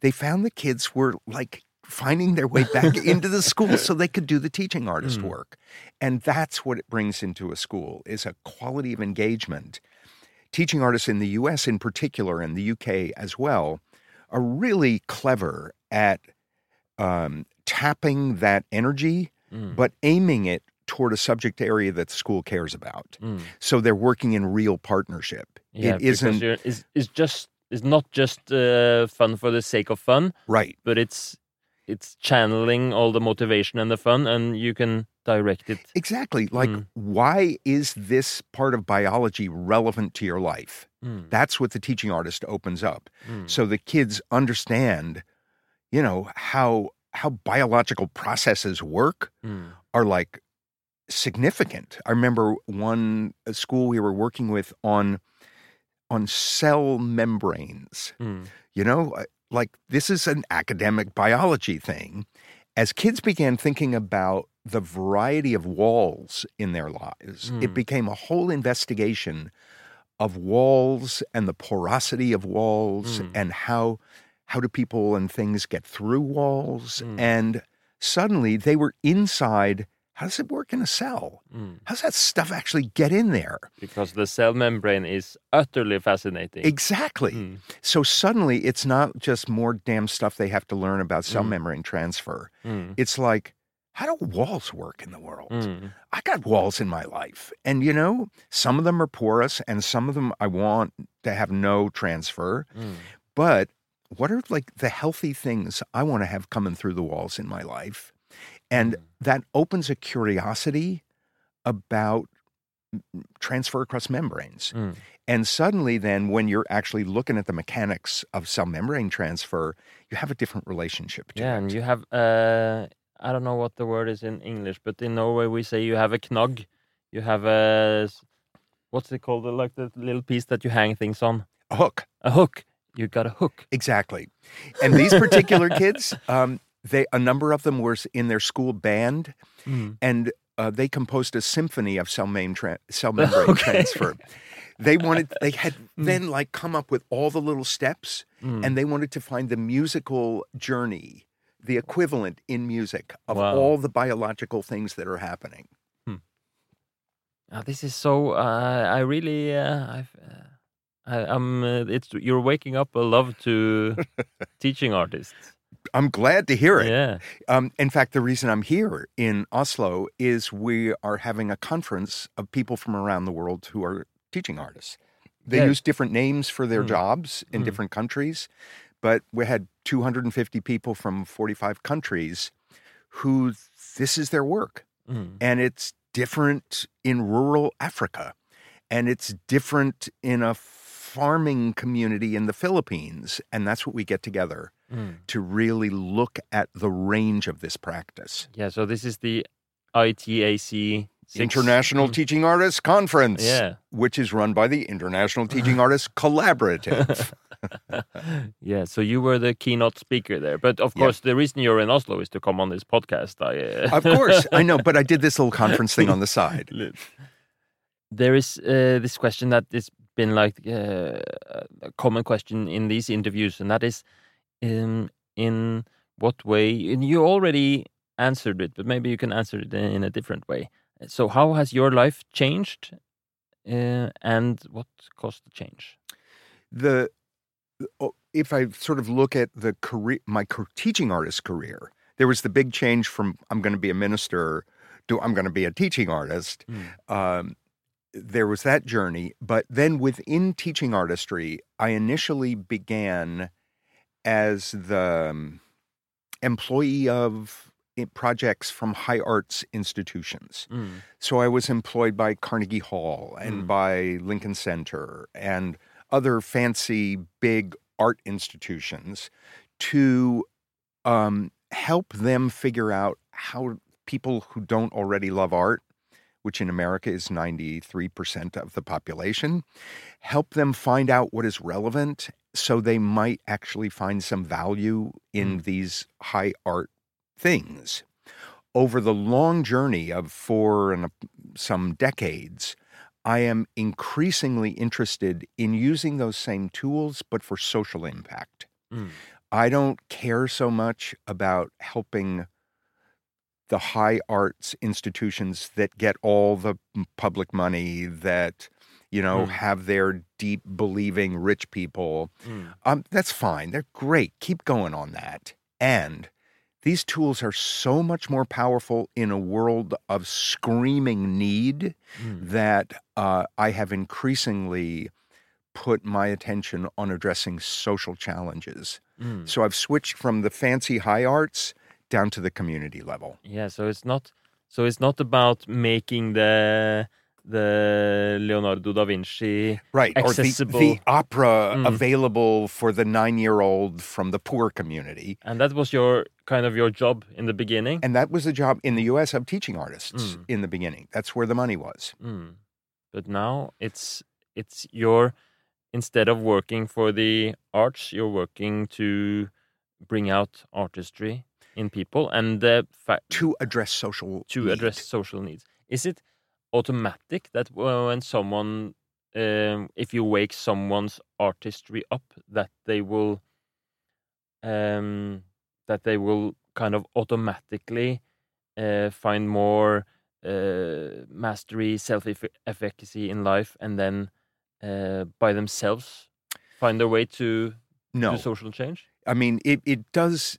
they found the kids were like finding their way back into the school so they could do the teaching artist Mm. work. And that's what it brings into a school is a quality of engagement. Teaching artists in the US in particular and the UK as well are really clever at um, tapping that energy Mm. but aiming it toward a subject area that the school cares about. Mm. So they're working in real partnership. Yeah, it isn't it's, it's just it's not just uh, fun for the sake of fun, right. but it's it's channeling all the motivation and the fun, and you can direct it. Exactly. Like, Mm. why is this part of biology relevant to your life? Mm. That's what the teaching artist opens up. Mm. So the kids understand, you know, how how biological processes work Mm. are like significant. I remember one school we were working with on on cell membranes. Mm. You know, uh, like this is an academic biology thing. As kids began thinking about the variety of walls in their lives, it Mm. became a whole investigation of walls and the porosity of walls Mm. and how how do people and things get through walls Mm. and suddenly they were inside how does it work in a cell Mm. how does that stuff actually get in there Because the cell membrane is utterly fascinating. exactly Mm. So suddenly it's not just more damn stuff they have to learn about cell Mm. membrane transfer. Mm. It's like, how do walls work in the world? Mm. I got walls in my life. And you know, some of them are porous and some of them I want to have no transfer. Mm. But what are like the healthy things I want to have coming through the walls in my life? And Mm. that opens a curiosity about transfer across membranes. Mm. And suddenly, then, when you're actually looking at the mechanics of cell membrane transfer, you have a different relationship to Yeah, it. and you have uh, I don't know what the word is in English, but in Norway we say you have a knagg. You have a, what's it called? Like the little piece that you hang things on. A hook, A hook. You got a hook. exactly. And these particular kids, um, they a number of them were in their school band, Mm. and uh, they composed a symphony of cell, main tra- cell membrane Okay. transfer. They wanted, they had Mm. then like come up with all the little steps, Mm. and they wanted to find the musical journey, the equivalent in music of Wow. all the biological things that are happening. Ah, this is so. Uh, I really. Uh, I've, uh, I, I'm. Uh, it's you're waking up a love to teaching artists. I'm glad to hear it. Yeah. Um, in fact, the reason I'm here in Oslo is we are having a conference of people from around the world who are teaching artists. They Yeah. use different names for their Mm. jobs in Mm. different countries, but we had 250 people from 45 countries who this is their work. Mm. And it's different in rural Africa, and it's different in a farming community in the Philippines. And that's what we get together Mm. to really look at the range of this practice. Yeah. So this is the ITAC six- International Mm. Teaching Artists Conference, Yeah. which is run by the International Teaching Artists Collaborative. yeah, so you were the keynote speaker there, but of Yeah. course, the reason you're in Oslo is to come on this podcast. I, uh, of course, I know, but I did this little conference thing on the side. there is uh, this question that has been like uh, a common question in these interviews, and that is, um, in what way? And you already answered it, but maybe you can answer it in a different way. So, how has your life changed, uh, and what caused the change? The oh, if I sort of look at the career, my teaching artist career, there was the big change from I'm going to be a minister to I'm going to be a teaching artist. um, there was that journey. But then within teaching artistry, I initially began as the um, employee of projects from high arts institutions. Mm. So I was employed by Carnegie Hall and Mm. by Lincoln Center and other fancy big art institutions to um, help them figure out how people who don't already love art, which in America is 93% of the population, help them find out what is relevant so they might actually find some value in these high art things. Over the long journey of four and some decades, I am increasingly interested in using those same tools, but for social impact. Mm. I don't care so much about helping the high arts institutions that get all the public money that you know Mm. have their deep believing rich people Mm. um, that's fine they're great keep going on that and these tools are so much more powerful in a world of screaming need Mm. that uh, i have increasingly put my attention on addressing social challenges Mm. so I've switched from the fancy high arts down to the community level. Yeah, so it's not so it's not about making the the Leonardo da Vinci Right. Or the, Accessible. the opera Mm. available for the nine year old from the poor community. and that was your kind of your job in the beginning. And that was the job in the US of teaching artists Mm. in the beginning. That's where the money was. Mm. But now it's it's your instead of working for the arts, you're working to bring out artistry in people and the fa- To address social to need. address social needs. Is it automatic that when someone, um, if you wake someone's artistry up, that they will, um, that they will kind of automatically uh, find more uh, mastery, self-efficacy in life, and then uh, by themselves find their way to no. to social change? I mean, it, it does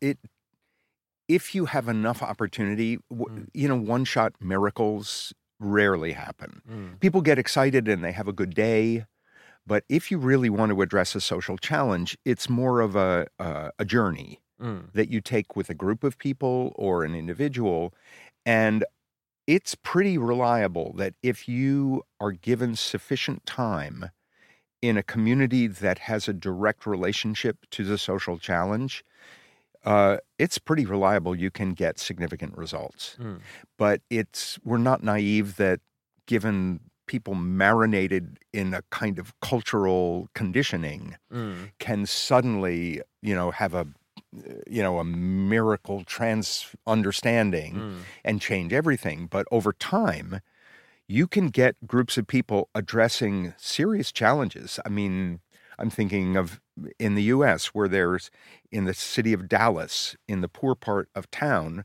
it. If you have enough opportunity, Mm. you know, one shot miracles rarely happen. Mm. People get excited and they have a good day, but if you really want to address a social challenge, it's more of a a, a journey Mm. that you take with a group of people or an individual, and it's pretty reliable that if you are given sufficient time in a community that has a direct relationship to the social challenge, uh, it's pretty reliable. You can get significant results. Mm. But it's we're not naive that given people marinated in a kind of cultural conditioning Mm. can suddenly, you know, have a you know a miracle trans understanding Mm. and change everything. But over time, you can get groups of people addressing serious challenges. I mean, I'm thinking of in the US where there's in the city of Dallas, in the poor part of town,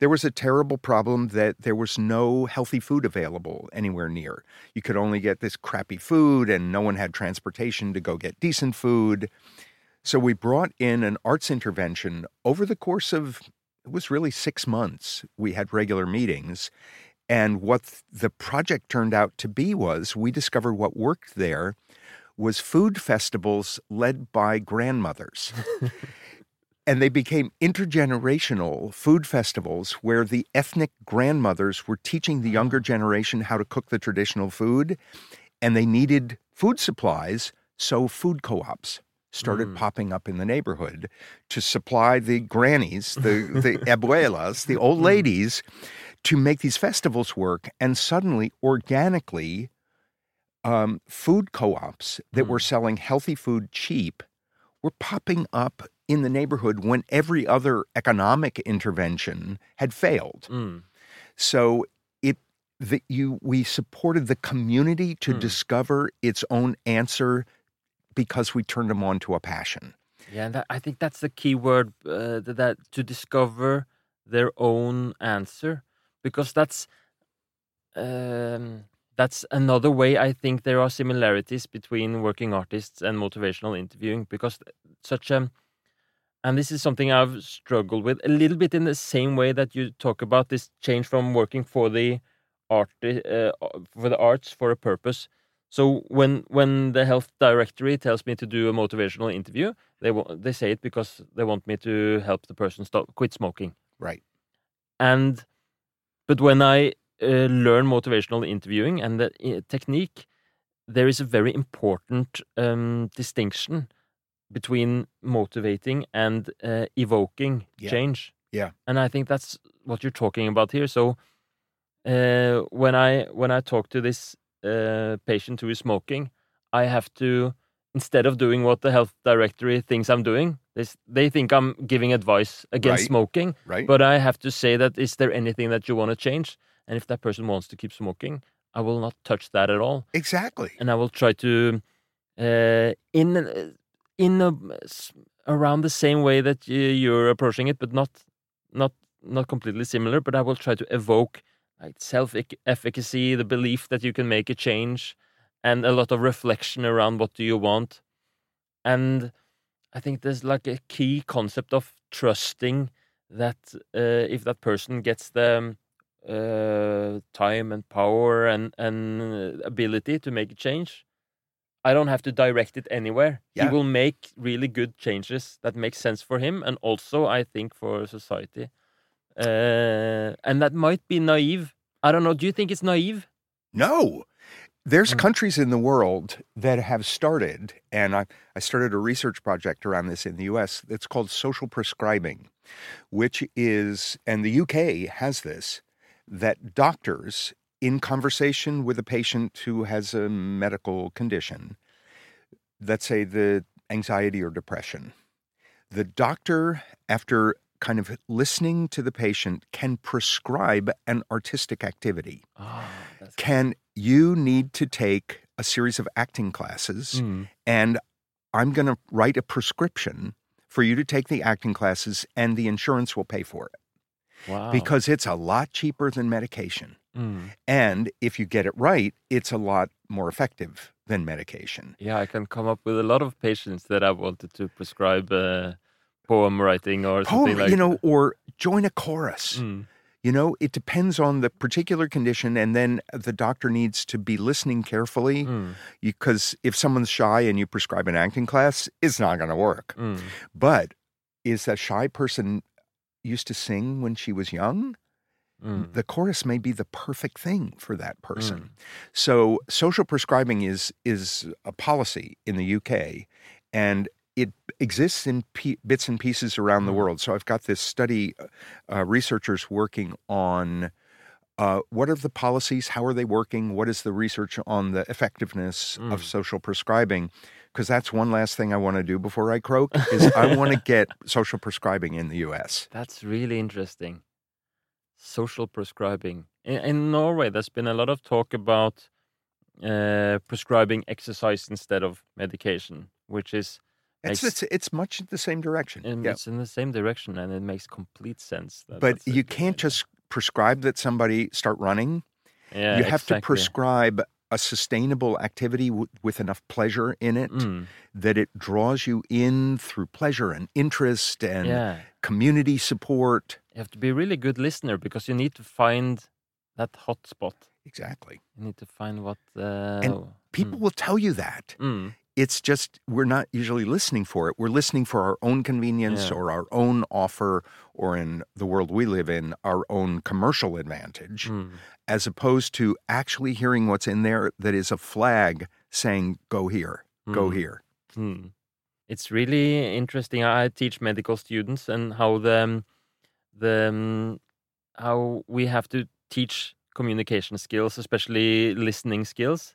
there was a terrible problem that there was no healthy food available anywhere near. You could only get this crappy food, and no one had transportation to go get decent food. So we brought in an arts intervention over the course of it was really six months. We had regular meetings. And what the project turned out to be was we discovered what worked there was food festivals led by grandmothers. and they became intergenerational food festivals where the ethnic grandmothers were teaching the younger generation how to cook the traditional food and they needed food supplies so food co-ops started Mm. popping up in the neighborhood to supply the grannies the the abuelas the old Mm. ladies to make these festivals work and suddenly organically um, food co-ops that were Mm. selling healthy food cheap were popping up in the neighborhood when every other economic intervention had failed Mm. so it that you we supported the community to Mm. discover its own answer because we turned them on to a passion Yeah, and that, I think that's the key word uh, that, that to discover their own answer, because that's um, that's another way I think there are similarities between working artists and motivational interviewing, because such a and this is something I've struggled with a little bit in the same way that you talk about this change from working for the art uh, for the arts for a purpose. So when when the health directory tells me to do a motivational interview, they they say it because they want me to help the person stop quit smoking. right And but when I uh, learn motivational interviewing and the uh, technique, there is a very important um, distinction between motivating and uh, evoking Yeah. change. Yeah. and I think that's what you're talking about here. So uh, when I when I talk to this uh, patient who is smoking, I have to instead of doing what the health directory thinks I'm doing, they, they think I'm giving advice against Right. smoking. Right. But I have to say that is there anything that you want to change? And if that person wants to keep smoking, I will not touch that at all. exactly. And I will try to, uh, in uh, in a, around the same way that you, you're approaching it, but not not not completely similar. But I will try to evoke like self efficacy, the belief that you can make a change, and a lot of reflection around what do you want. And I think there's like a key concept of trusting that uh, if that person gets the uh, time and power and and uh, ability to make a change, I don't have to direct it anywhere. Yeah. He will make really good changes that make sense for him and also I think for society. Uh, and that might be naive. I don't know. Do you think it's naive? No. There's Mm. countries in the world that have started, and I, I started a research project around this in the US. It's called social prescribing, which is, and the UK has this, that doctors, in conversation with a patient who has a medical condition, let's say the anxiety or depression, the doctor, after kind of listening to the patient, can prescribe an artistic activity. Oh, can you need to take a series of acting classes Mm. and i'm going to write a prescription for you to take the acting classes and the insurance will pay for it Wow. because it's a lot cheaper than medication Mm. and if you get it right it's a lot more effective than medication Yeah, I can come up with a lot of patients that I wanted to prescribe uh, poem writing or something Poem, like you know or join a chorus Mm. You know, it depends on the particular condition, and then the doctor needs to be listening carefully Mm. because if someone's shy and you prescribe an acting class, it's not going to work. Mm. But is that shy person used to sing when she was young? Mm. The chorus may be the perfect thing for that person. Mm. So social prescribing is is a policy in the UK, and it exists in pe- bits and pieces around the Mm. world. So I've got this study, uh, researchers working on. Uh, what are the policies? How are they working? What is the research on the effectiveness of Mm. social prescribing? Because that's one last thing I want to do before I croak is I want to get social prescribing in the U.S. That's really interesting. Social prescribing. In, in Norway, there's been a lot of talk about uh, prescribing exercise instead of medication, which is It's, it's it's much in the same direction. and yeah. it's in the same direction, and it makes complete sense. that But you can't just prescribe that somebody start running. Yeah, you have to prescribe a sustainable activity w- with enough pleasure in it Mm, that it draws you in through pleasure and interest and yeah, community support. you have to be a really good listener because you need to find that hot spot. Exactly. You need to find what uh, And People will tell you that. Mm, It's just we're not usually listening for it. We're listening for our own convenience Yeah. or our own offer or in the world we live in, our own commercial advantage. mm, as opposed to actually hearing what's in there that is a flag saying, go here, go mm. here. Hmm. It's really interesting. I teach medical students and how the the um, how we have to teach communication skills, especially listening skills,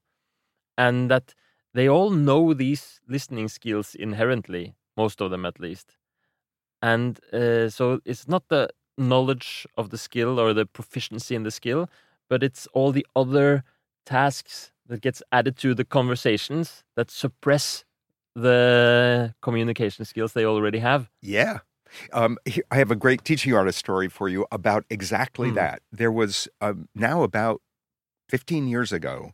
and that they all know these listening skills inherently, most of them at least. And uh, so it's not the knowledge of the skill or the proficiency in the skill, but it's all the other tasks that gets added to the conversations that suppress the communication skills they already have. Yeah. Um, I have a great teaching artist story for you about exactly Hmm. that. There was um, now about 15 years ago,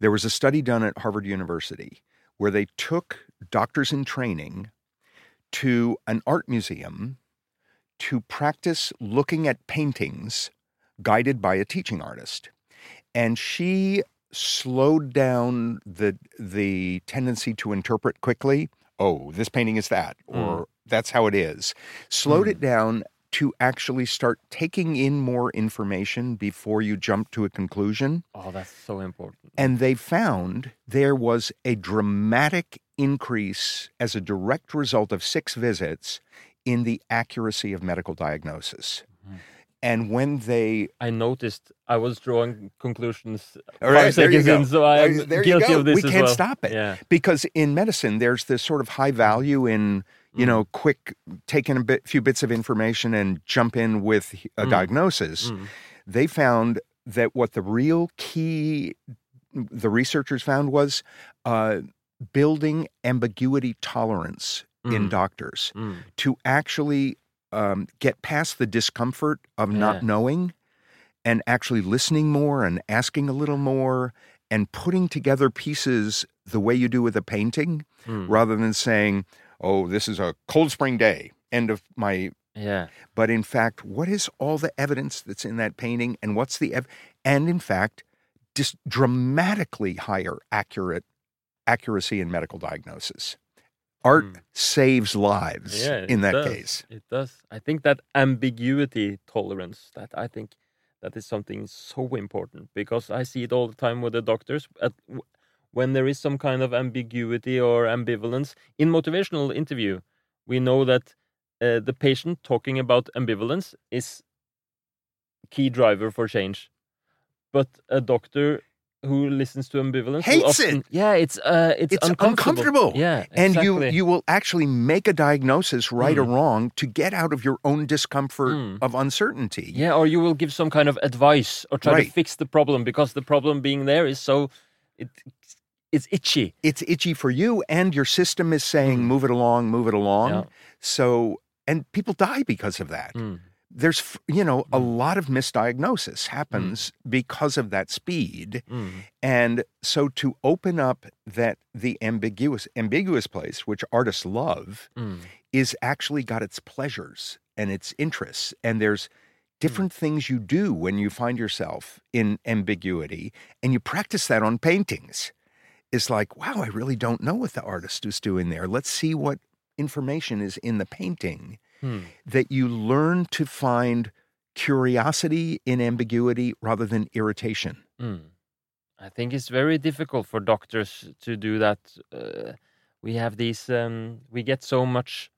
there was a study done at Harvard University where they took doctors in training to an art museum to practice looking at paintings guided by a teaching artist. And she slowed down the the tendency to interpret quickly. Oh, this painting is that, hmm. or that's how it is. Slowed hmm. it down to actually start taking in more information before you jump to a conclusion. Oh, that's so important. And they found there was a dramatic increase as a direct result of six visits in the accuracy of medical diagnosis. Mhm. And when they I noticed I was drawing conclusions All right, there you go. in, so I am There- guilty of this We can't well. stop it. Yeah. because in medicine there's this sort of high value in you Mm. know quick taking a bit few bits of information and jump in with a Mm. diagnosis Mm. they found that what the real key the researchers found was uh, building ambiguity tolerance in Mm. doctors Mm. to actually um, get past the discomfort of Yeah. not knowing and actually listening more and asking a little more and putting together pieces the way you do with a painting Mm. rather than saying, oh, this is a cold spring day, end of my. Yeah. But in fact, what is all the evidence that's in that painting and what's the, ev- and in fact, just dramatically higher accurate accuracy in medical diagnosis. Art Mm. saves lives Yeah, in that does. case. It does. I think that ambiguity tolerance, that I think that is something so important because I see it all the time with the doctors. At, when there is some kind of ambiguity or ambivalence in motivational interview, we know that uh, the patient talking about ambivalence is key driver for change. But a doctor who listens to ambivalence Hates often, it. Yeah, it's uh, it's, It's uncomfortable. uncomfortable. Yeah, and you exactly. you will actually make a diagnosis right or Mm. wrong to get out of your own discomfort Mm. of uncertainty Yeah, or you will give some kind of advice or try to fix the problem because the problem being there is so it it's itchy. it's itchy for you and your system is saying Mm. move it along move it along Yeah. so and people die because of that Mm. there's you know a Mm. lot of misdiagnosis happens because of that speed Mm. and so to open up that the ambiguous ambiguous place which artists love Mm. is actually got its pleasures and its interests. And there's different things you do when you find yourself in ambiguity and you practice that on paintings. It's like, wow, I really don't know what the artist is doing there. Let's see what information is in the painting. Mm. That you learn to find curiosity in ambiguity rather than irritation. Mm. I think it's very difficult for doctors to do that. Uh, we have these. Um, we get so much.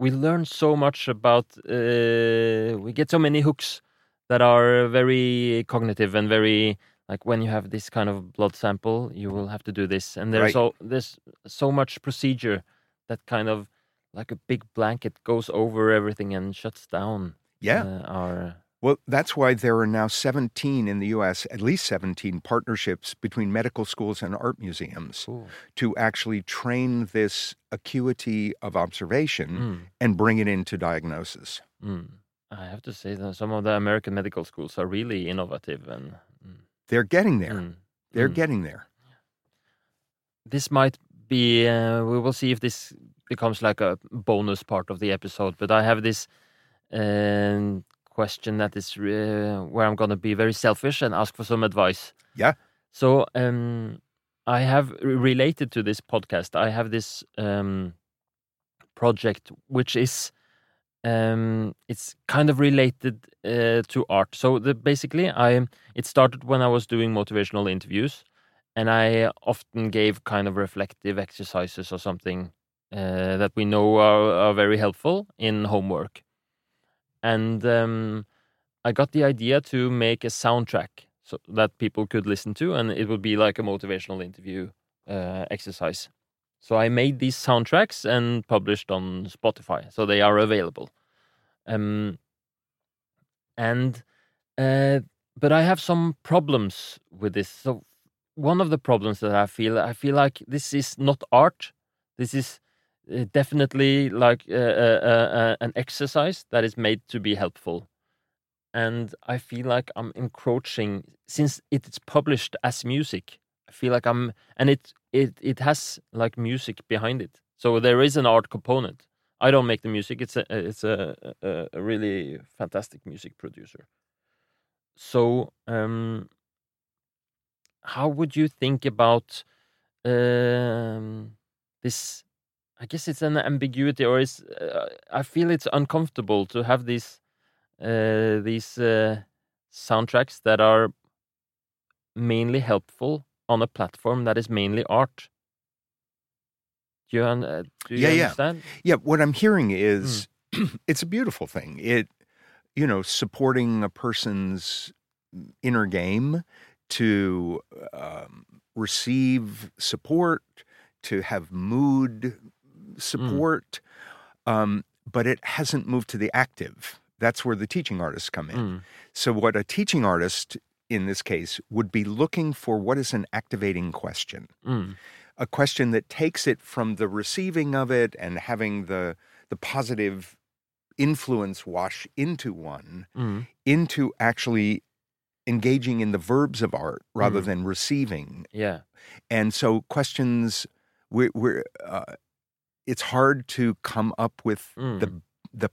We learn so much about. Uh, we get so many hooks that are very cognitive and very like when you have this kind of blood sample, you will have to do this, and there's Right. so there's so much procedure that kind of like a big blanket goes over everything and shuts down. Yeah. uh, our Well, that's why there are now 17 in the US, at least 17 partnerships between medical schools and art museums Cool. to actually train this acuity of observation Mm. and bring it into diagnosis. Mm. I have to say that some of the American medical schools are really innovative, and They're getting there. mm, They're mm. getting there. this might be. Uh, we will see if this becomes like a bonus part of the episode. But I have this um, question that is uh, where I'm going to be very selfish and ask for some advice. Yeah. So um, I have related to this podcast. I have this um, project which is um it's kind of related uh, to art. So the basically i it started when i was doing motivational interviews and i often gave kind of reflective exercises or something uh, that we know are, are very helpful in homework. And um i got the idea to make a soundtrack so that people could listen to and it would be like a motivational interview uh, exercise so I made these soundtracks and published on Spotify, so they are available. Um, and uh, but I have some problems with this. So one of the problems that I feel, I feel like this is not art. This is uh, definitely like uh, uh, uh, uh, an exercise that is made to be helpful. And I feel like I'm encroaching since it's published as music. I feel like I'm, and it it it has like music behind it, so there is an art component. I don't make the music; it's a it's a a, a really fantastic music producer. So, um, how would you think about um, this? I guess it's an ambiguity, or is uh, I feel it's uncomfortable to have these uh, these uh, soundtracks that are mainly helpful on a platform that is mainly art. Do you, uh, do you Yeah, yeah. understand? Yeah, what I'm hearing is it's a beautiful thing. It you know, supporting a person's inner game to um, receive support, to have mood support, um, but it hasn't moved to the active. That's where the teaching artists come in. Mm. So, what a teaching artist in this case would be looking for what is an activating question, Mm. a question that takes it from the receiving of it and having the the positive influence wash into one Mm. into actually engaging in the verbs of art rather Mm. than receiving Yeah. and so questions we're, we're uh, it's hard to come up with Mm. the the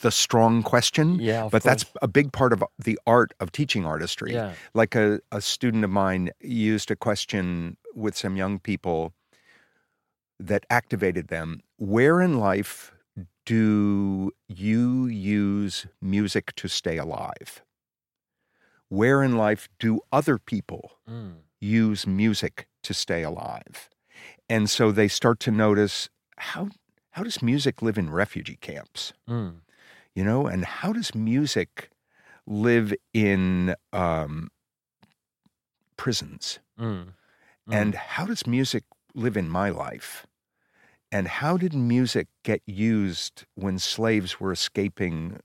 the strong question Yeah. but that's a big part of the art of teaching artistry Yeah. like a, a student of mine used a question with some young people that activated them where in life do you use music to stay alive where in life do other people Mm. use music to stay alive. And so they start to notice how how does music live in refugee camps? Mm. You know, and how does music live in um, prisons? Mm. And how does music live in my life? And how did music get used when slaves were escaping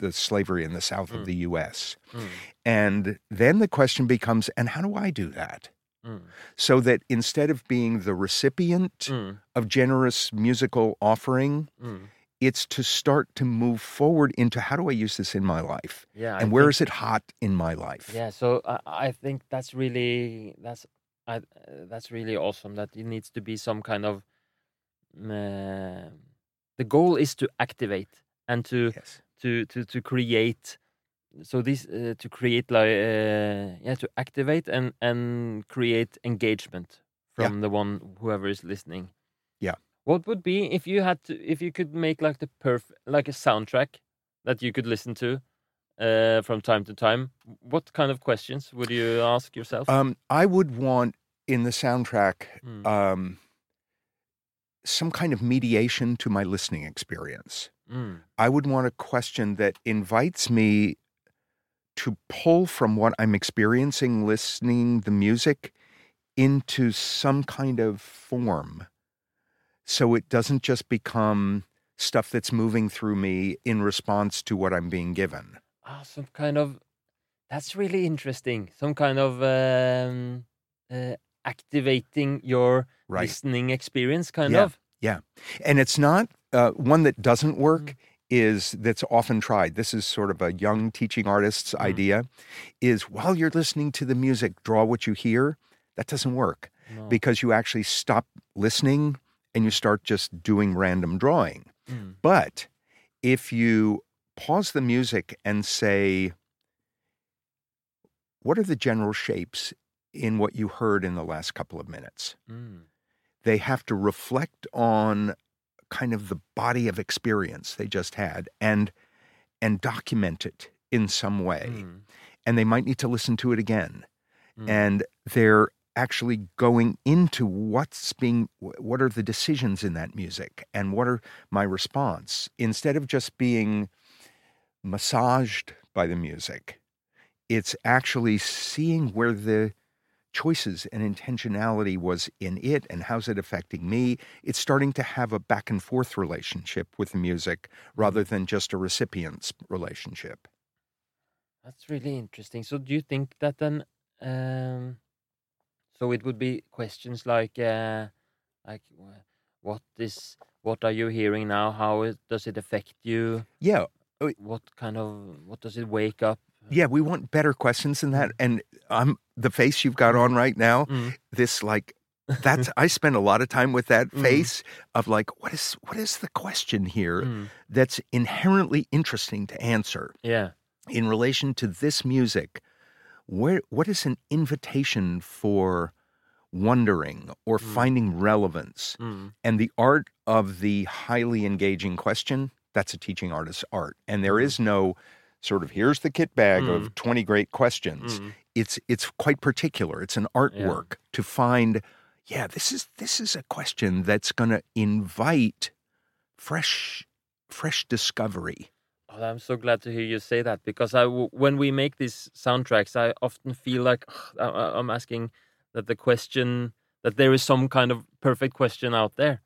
the slavery in the south Mm. of the US? Mm. And then the question becomes, and how do I do that? Mm. so that instead of being the recipient Mm. of generous musical offering, Mm. it's to start to move forward into how do I use this in my life? Yeah. I and where think- is it hot in my life? Yeah, so I, I think that's really that's I, that's really awesome. That it needs to be some kind of uh, the goal is to activate and to Yes. to to to create. So this uh, to create like uh, yeah to activate and and create engagement Yeah. from the one whoever is listening. Yeah. What would be if you had to if you could make like the perf like a soundtrack that you could listen to uh, from time to time? What kind of questions would you ask yourself? Um, I would want in the soundtrack Mm. um, some kind of mediation to my listening experience. Mm. I would want a question that invites me to pull from what I'm experiencing listening the music into some kind of form so it doesn't just become stuff that's moving through me in response to what I'm being given. Ah, some kind of. That's really interesting. Some kind of um, uh, activating your Right. listening experience, kind Yeah. of. Yeah, and it's not uh, one that doesn't work Mm. Is that's often tried. This is sort of a young teaching artist's Mm. idea is while you're listening to the music, draw what you hear. That doesn't work. No. because you actually stop listening and you start just doing random drawing. Mm. But if you pause the music and say, what are the general shapes in what you heard in the last couple of minutes? Mm. They have to reflect on kind of the body of experience they just had and and document it in some way. Mm. And they might need to listen to it again Mm. and they're actually going into what's being what are the decisions in that music and what are my response instead of just being massaged by the music it's actually seeing where the choices and intentionality was in it and how's it affecting me it's starting to have a back and forth relationship with the music rather than just a recipient's relationship That's really interesting. So, do you think that then? Um, so it would be questions like, uh, like, what is, what are you hearing now? How it, does it affect you? yeah What kind of, what does it wake up? Yeah, we want better questions than that. And I'm the face you've got on right now. Mm. This like that's I spend a lot of time with that Mhm. face of like what is what is the question here Mm. that's inherently interesting to answer Yeah. in relation to this music. Where what is an invitation for wondering or Mm. finding relevance? Mm. And the art of the highly engaging question, that's a teaching artist's art. And there Mhm. is no sort of here's the kit bag Mm. of 20 great questions. Mm. It's it's quite particular. It's an artwork to find yeah, this is this is a question that's going to invite fresh fresh discovery. Oh, I'm so glad to hear you say that because I, when we make these soundtracks, I often feel like ugh, I'm asking that the question that there is some kind of perfect question out there.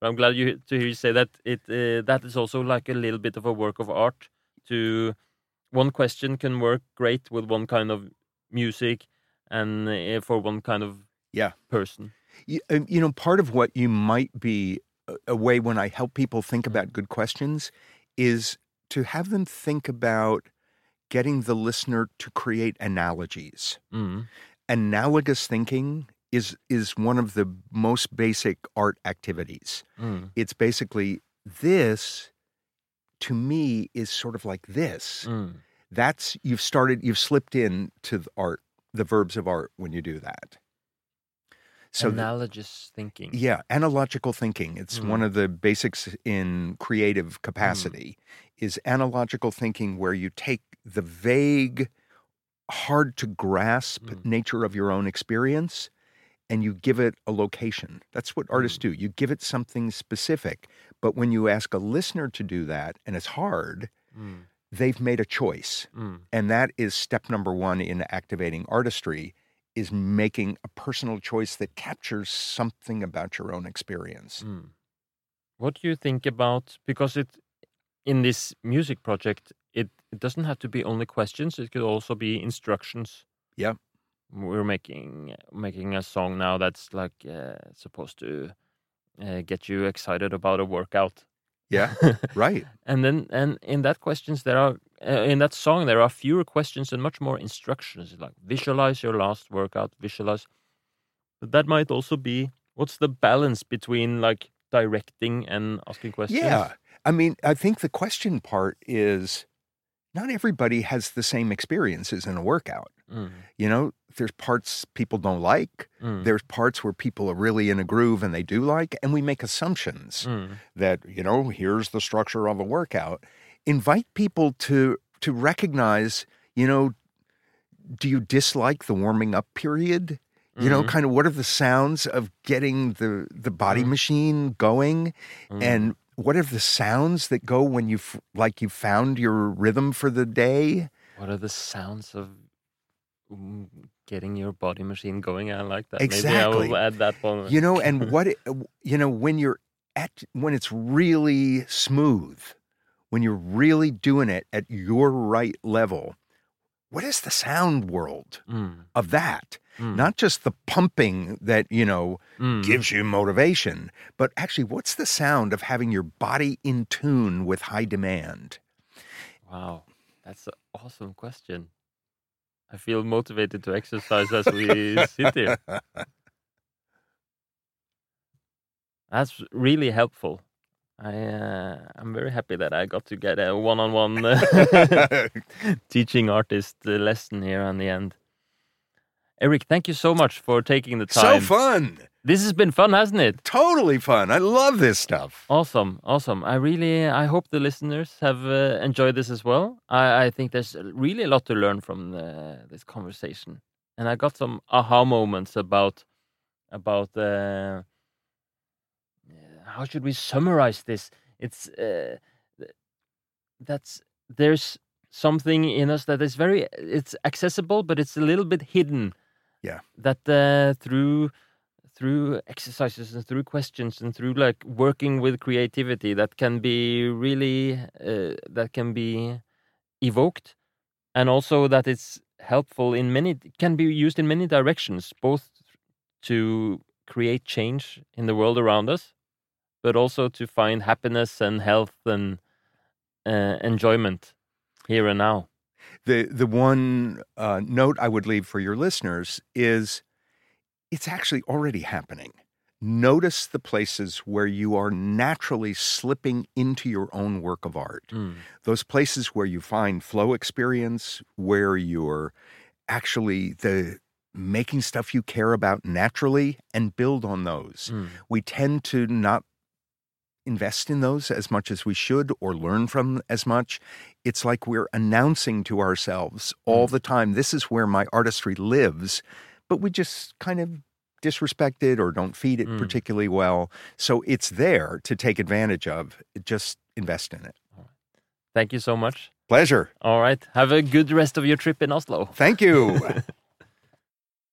But I'm glad you to hear you say that it uh, that is also like a little bit of a work of art. To one question can work great with one kind of music, and uh, for one kind of Yeah. person. You, uh, you know, part of what you might be a, a way when I help people think Mm. about good questions is to have them think about getting the listener to create analogies. Mm. Analogous thinking is is one of the most basic art activities. Mm. It's basically this to me is sort of like this. Mm. That's you've started you've slipped in to the art, the verbs of art when you do that. So Analogous thinking. yeah, analogical thinking. It's Mm. one of the basics in creative capacity is analogical thinking where you take the vague, hard to grasp Mm. nature of your own experience and you give it a location. That's what artists do. You give it something specific. But when you ask a listener to do that and it's hard, Mm. they've made a choice. Mm. And that is step number 1 in activating artistry is making a personal choice that captures something about your own experience. Mm. What do you think about because it in this music project it, it doesn't have to be only questions it could also be instructions. Yeah. We're making making a song now that's like uh, supposed to uh, get you excited about a workout. Yeah, right. and then and in that questions there are uh, in that song there are fewer questions and much more instructions like visualize your last workout visualize but that might also be what's the balance between like directing and asking questions Yeah. I mean, I think the question part is not everybody has the same experiences in a workout. Mm, You know, there's parts people don't like, mm, there's parts where people are really in a groove and they do like, and we make assumptions mm, that, you know, here's the structure of a workout. Invite people to to recognize, you know, do you dislike the warming up period? You know, mhm, kind of what are the sounds of getting the the body Mhm. machine going mm. and what are the sounds that go when you f- like you found your rhythm for the day? what are the sounds of mm, getting your body machine going i like that maybe i Exactly. will add that one You know, and what it, you know when you're at when it's really smooth, when you're really doing it at your right level. What is the sound world Mm, of that? mm, Not just the pumping that, you know, mm. gives you motivation, but actually what's the sound of having your body in tune with high demand? Wow, that's an awesome question. I feel motivated to exercise as we sit here. That's really helpful. I uh, I'm very happy that I got to get a one-on-one uh, teaching artist uh, lesson here on the end. Eric, thank you so much for taking the time. so fun. This has been fun, hasn't it? Totally fun. I love this stuff. Awesome, awesome. I really, I hope the listeners have uh, enjoyed this as well. I, I think there's really a lot to learn from the, this conversation, and I got some aha moments about about uh, how should we summarize this? It's uh, that's there's something in us that is very it's accessible, but it's a little bit hidden. Yeah. That uh, through through exercises and through questions and through like working with creativity that can be really uh, that can be evoked and also that it's helpful in many can be used in many directions both to create change in the world around us but also to find happiness and health and uh, enjoyment here and now The the one uh, note I would leave for your listeners is it's actually already happening. Notice the places where you are naturally slipping into your own work of art. Mm. Those places where you find flow experience, where you're actually the making stuff you care about naturally and build on those. Mm. We tend to not invest in those as much as we should or learn from as much. It's like we're announcing to ourselves all the time this is where my artistry lives, but we just kind of disrespect it or don't feed it Mm. particularly well. So it's there to take advantage of. Just invest in it. Thank you so much. Pleasure. All right. Have a good rest of your trip in Oslo. Thank you.